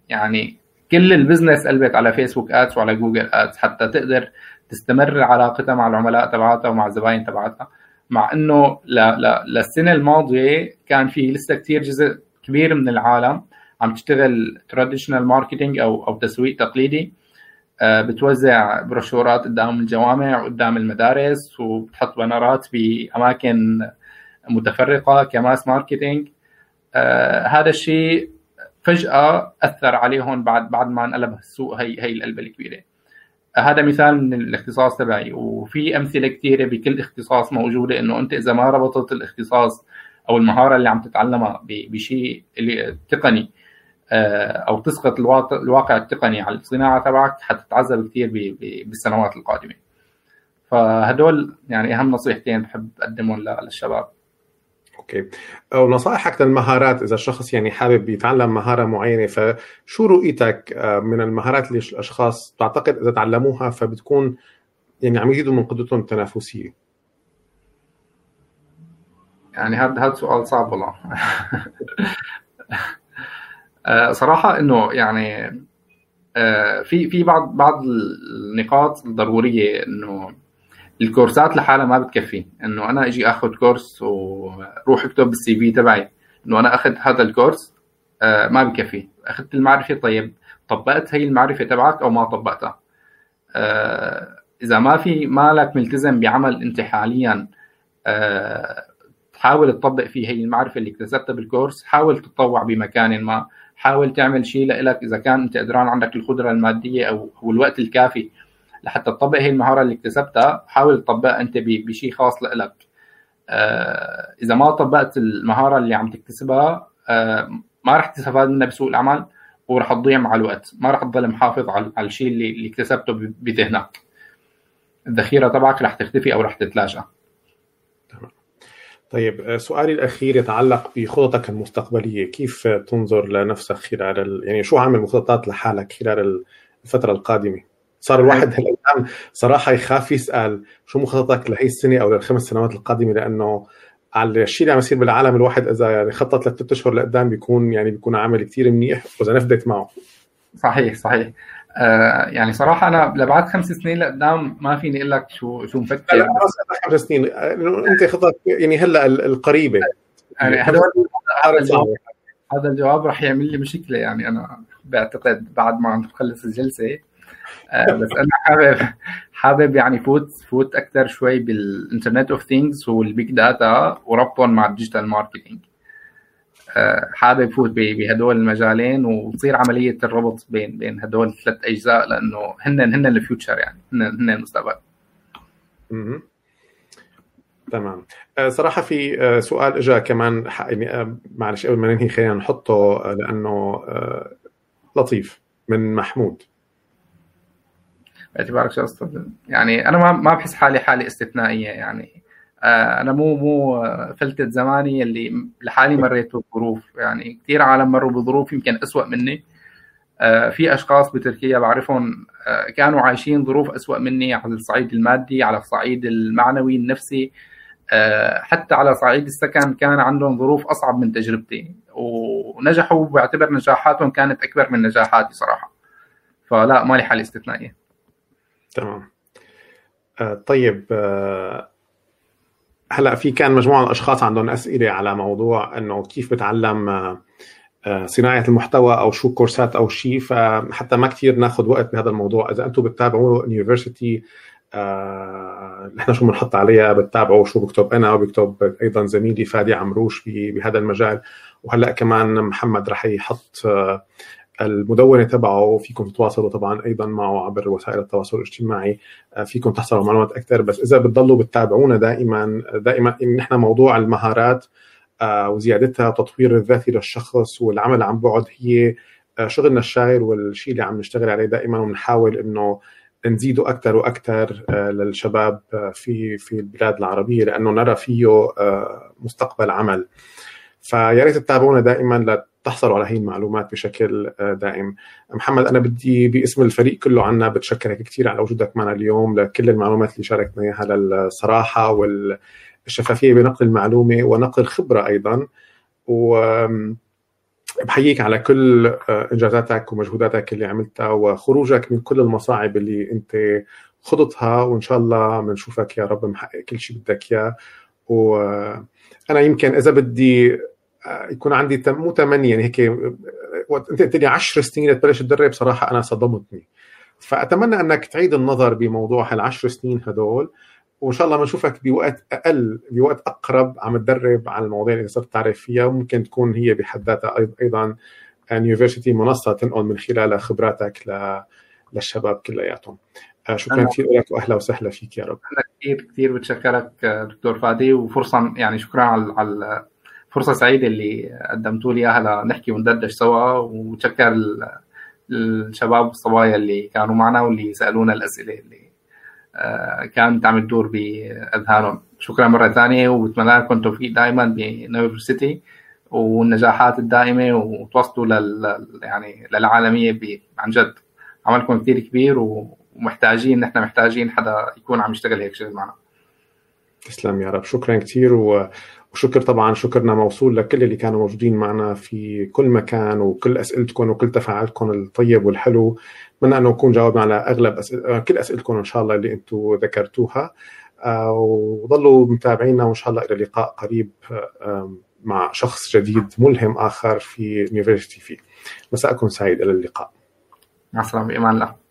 يعني كل ال business قلبت على Facebook Ads وعلى Google Ads حتى تقدر تستمر علاقتها مع العملاء تبعاتها ومع الزباين تبعاتها. مع إنه ل... ل... للسنة الماضية كان في لسه كثير جزء كبير من العالم عم تشتغل traditional marketing أو أو تسويق تقليدي آه، بتوزع بروشورات قدام الجوامع وقدام المدارس وبتحط بنرات بأماكن متفرقة ك mass marketing آه، هذا الشيء فجأة أثر عليهم بعد بعد ما انقلب السوق هي هي القلبة الكبيرة. هذا مثال من الاختصاص تبعي وفي أمثلة كثيره بكل اختصاص موجودة إنه أنت إذا ما ربطت الاختصاص أو المهارة اللي عم تتعلمها بشيء تقني آه، أو تسقط الواقع التقني على الصناعة تبعك حتتعذب كثير بالسنوات القادمة. فهدول يعني أهم نصيحتين بحب أقدمهم للشباب. أوكي. ونصائحك للمهارات إذا الشخص يعني حابب يتعلم مهارة معينة فشو رؤيتك آه، من المهارات اللي الأشخاص تعتقد إذا تعلموها فبتكون يعني عم يزيدوا من قدرتهم التنافسية؟ يعني هذا هذا سؤال صعب والله. آه، صراحة إنه يعني آه، في في بعض بعض النقاط الضرورية إنه الكورسات لحالها ما بتكفي إنه أنا إجي آخذ كورس وروح اكتب بالسي في تبعي. إنه أنا أخذ هذا الكورس آه، ما بكفي أخذت المعرفة طيب طبقت هي المعرفة تبعك أو ما طبقتها؟ إذا ما في مالك ملتزم بعمل أنت حاليا تحاول تطبق فيه هي المعرفة اللي اكتسبتها بالكورس حاول تتطوع بمكان ما حاول تعمل شيء لك إذا كان أنت قدران عندك القدرة المادية أو الوقت الكافي لحتى تطبق هي المهارة اللي اكتسبتها حاول تطبقها أنت بشيء خاص لك آه إذا ما طبقت المهارة اللي عم تكتسبها آه ما راح تستفاد منها بسوق العمل وراح تضيع مع الوقت. ما راح تضل محافظ على الشيء اللي, اللي اكتسبته بذهنك. الذخيرة تبعك راح تختفي أو راح تتلاشى. طيب آه، سؤالي الأخير يتعلق بخططك المستقبلية، كيف تنظر لنفسك خلال ال... يعني شو عامل مخططات لحالك خلال الفترة القادمة؟ صار الواحد هالأيام صراحة يخاف يسأل شو مخططك لهي السنة أو للخمس سنوات القادمة لأنه على الشيء اللي عم يصير بالعالم الواحد إذا يعني خطط لثلاث أشهر لقدام بيكون يعني بيكون عامل كثير منيح وإذا نفذت معه. صحيح صحيح. آه يعني صراحة أنا لبعد خمس سنين لقدام ما فيني أقول لك شو شو مفكر. لا خمس سنين. أنت خطط يعني هلأ القريبة. يعني هذا هذا الجواب راح يعمل لي مشكلة. يعني أنا بعتقد بعد ما نخلص الجلسة آه بس أنا حابب حابب يعني فوت فوت أكثر شوي بال Internet of Things وال big data وربطهم مع ال digital marketing حابب فوت بهدول المجالين وتصير عملية الربط بين بين هدول الثلاث أجزاء لأنه هن هن الفيوتشر يعني هن هن المستقبل. تمام. آه، صراحة في آه، سؤال اجى كمان يعني آه، معلش قبل ما ننهي خلينا نحطه لأنه لطيف من محمود. باعتبارك شخص يعني أنا ما ما بحس حالي حالة استثنائية يعني. آه، أنا مو مو فلتة زماني اللي لحالي مريت بظروف. يعني كثير عالم مروا بظروف يمكن أسوأ مني. آه، في أشخاص بتركيا بعرفهم آه، كانوا عايشين ظروف أسوأ مني على الصعيد المادي على الصعيد المعنوي النفسي. حتى على صعيد السكن كان عندهم ظروف أصعب من تجربتي. ونجحوا بعتبر نجاحاتهم كانت أكبر من نجاحاتي صراحة. فلا مالي حالة استثنائية. تمام. طيب هلا في كان مجموعة من الأشخاص عندهم أسئلة على موضوع إنه كيف بتعلم آه، آه، صناعة المحتوى أو شو كورسات أو شيء فحتى ما كثير ناخذ وقت بهذا الموضوع. إذا أنتم بتتابعوا يونيفرستي آه نحن شو بنحط عليها؟ بتتابعوا شو بكتب أنا وبكتب أيضا زميلي فادي عمروش بهذا المجال. وهلا كمان محمد رح يحط آه المدونة تبعه فيكم تتواصلوا طبعا أيضا معه عبر وسائل التواصل الاجتماعي آه، فيكم تحصلوا معلومات أكثر. بس إذا بتضلوا بتتابعونا دائما دائما نحن موضوع المهارات آه، وزيادتها وتطوير الذاتي للشخص والعمل عن بعد هي آه، شغلنا الشاغل والشيء اللي عم نشتغل عليه دائما وبنحاول إنه نزيده أكثر وأكثر للشباب في في البلاد العربية لأنه نرى فيه مستقبل عمل. فيا ريت تتابعونا دائما تحصلوا على هي المعلومات بشكل آه، دائم. محمد أنا بدي باسم الفريق كله عنا بتشكرك كثير على وجودك معنا اليوم لكل المعلومات اللي شاركتنا إياها للصراحة والشفافية بنقل المعلومة ونقل الخبرة أيضا. و بحييك على كل آه، إنجازاتك ومجهوداتك اللي عملتها وخروجك من كل المصاعب اللي أنت خضتها. وإن شاء الله بنشوفك يا رب محقق كل شيء بدك إياه. وأنا يمكن إذا بدي يكون عندي مو تمني يعني هيك أنت قلت لي 10 سنين تبلش تدرب صراحة أنا صدمتني. فأتمنى أنك تعيد النظر بموضوع هالعشر سنين هدول وإن شاء الله بنشوفك بوقت أقل بوقت أقرب عم تدرب على المواضيع اللي صرت تعرف فيها وممكن تكون هي بحد ذاتها أيضا يونيفرسيتي منصة تنقل من خلالها خبراتك للشباب كلياتهم. آه، شكرا كثير لك واهلا وسهلا فيك يا رب. كثير كثير بتشكرك دكتور فادي وفرصه يعني شكرا على على فرصة سعيدة اللي قدمتوا لي إياها لنحكي وندردش سوا وبتشكر الشباب والصبايا اللي كانوا معنا واللي سألونا الأسئلة اللي آه، كانت عم تدور بأذهانهم. شكرا مرة ثانية وبتمنى لكم التوفيق دائما بيونيفرسيتي والنجاحات الدائمة وتوصلوا لل يعني للعالمية عن جد عملكم كثير كبير ومحتاجين نحن محتاجين حدا يكون عم يشتغل هيك شغل معنا. تسلم يا رب. شكرا كثير وشكر طبعا شكرنا موصول لكل اللي كانوا موجودين معنا في كل مكان وكل أسئلتكم وكل تفاعلكم الطيب والحلو. اتمنى أنه نكون جاوبنا على أغلب أسئلة كل أسئلتكم إن شاء الله اللي أنتم ذكرتوها. آه، وضلوا متابعينا وإن شاء الله إلى لقاء قريب مع شخص جديد ملهم آخر في يونيفرستي في مساءكم سعيد إلى اللقاء. مع السلامة بامان الله.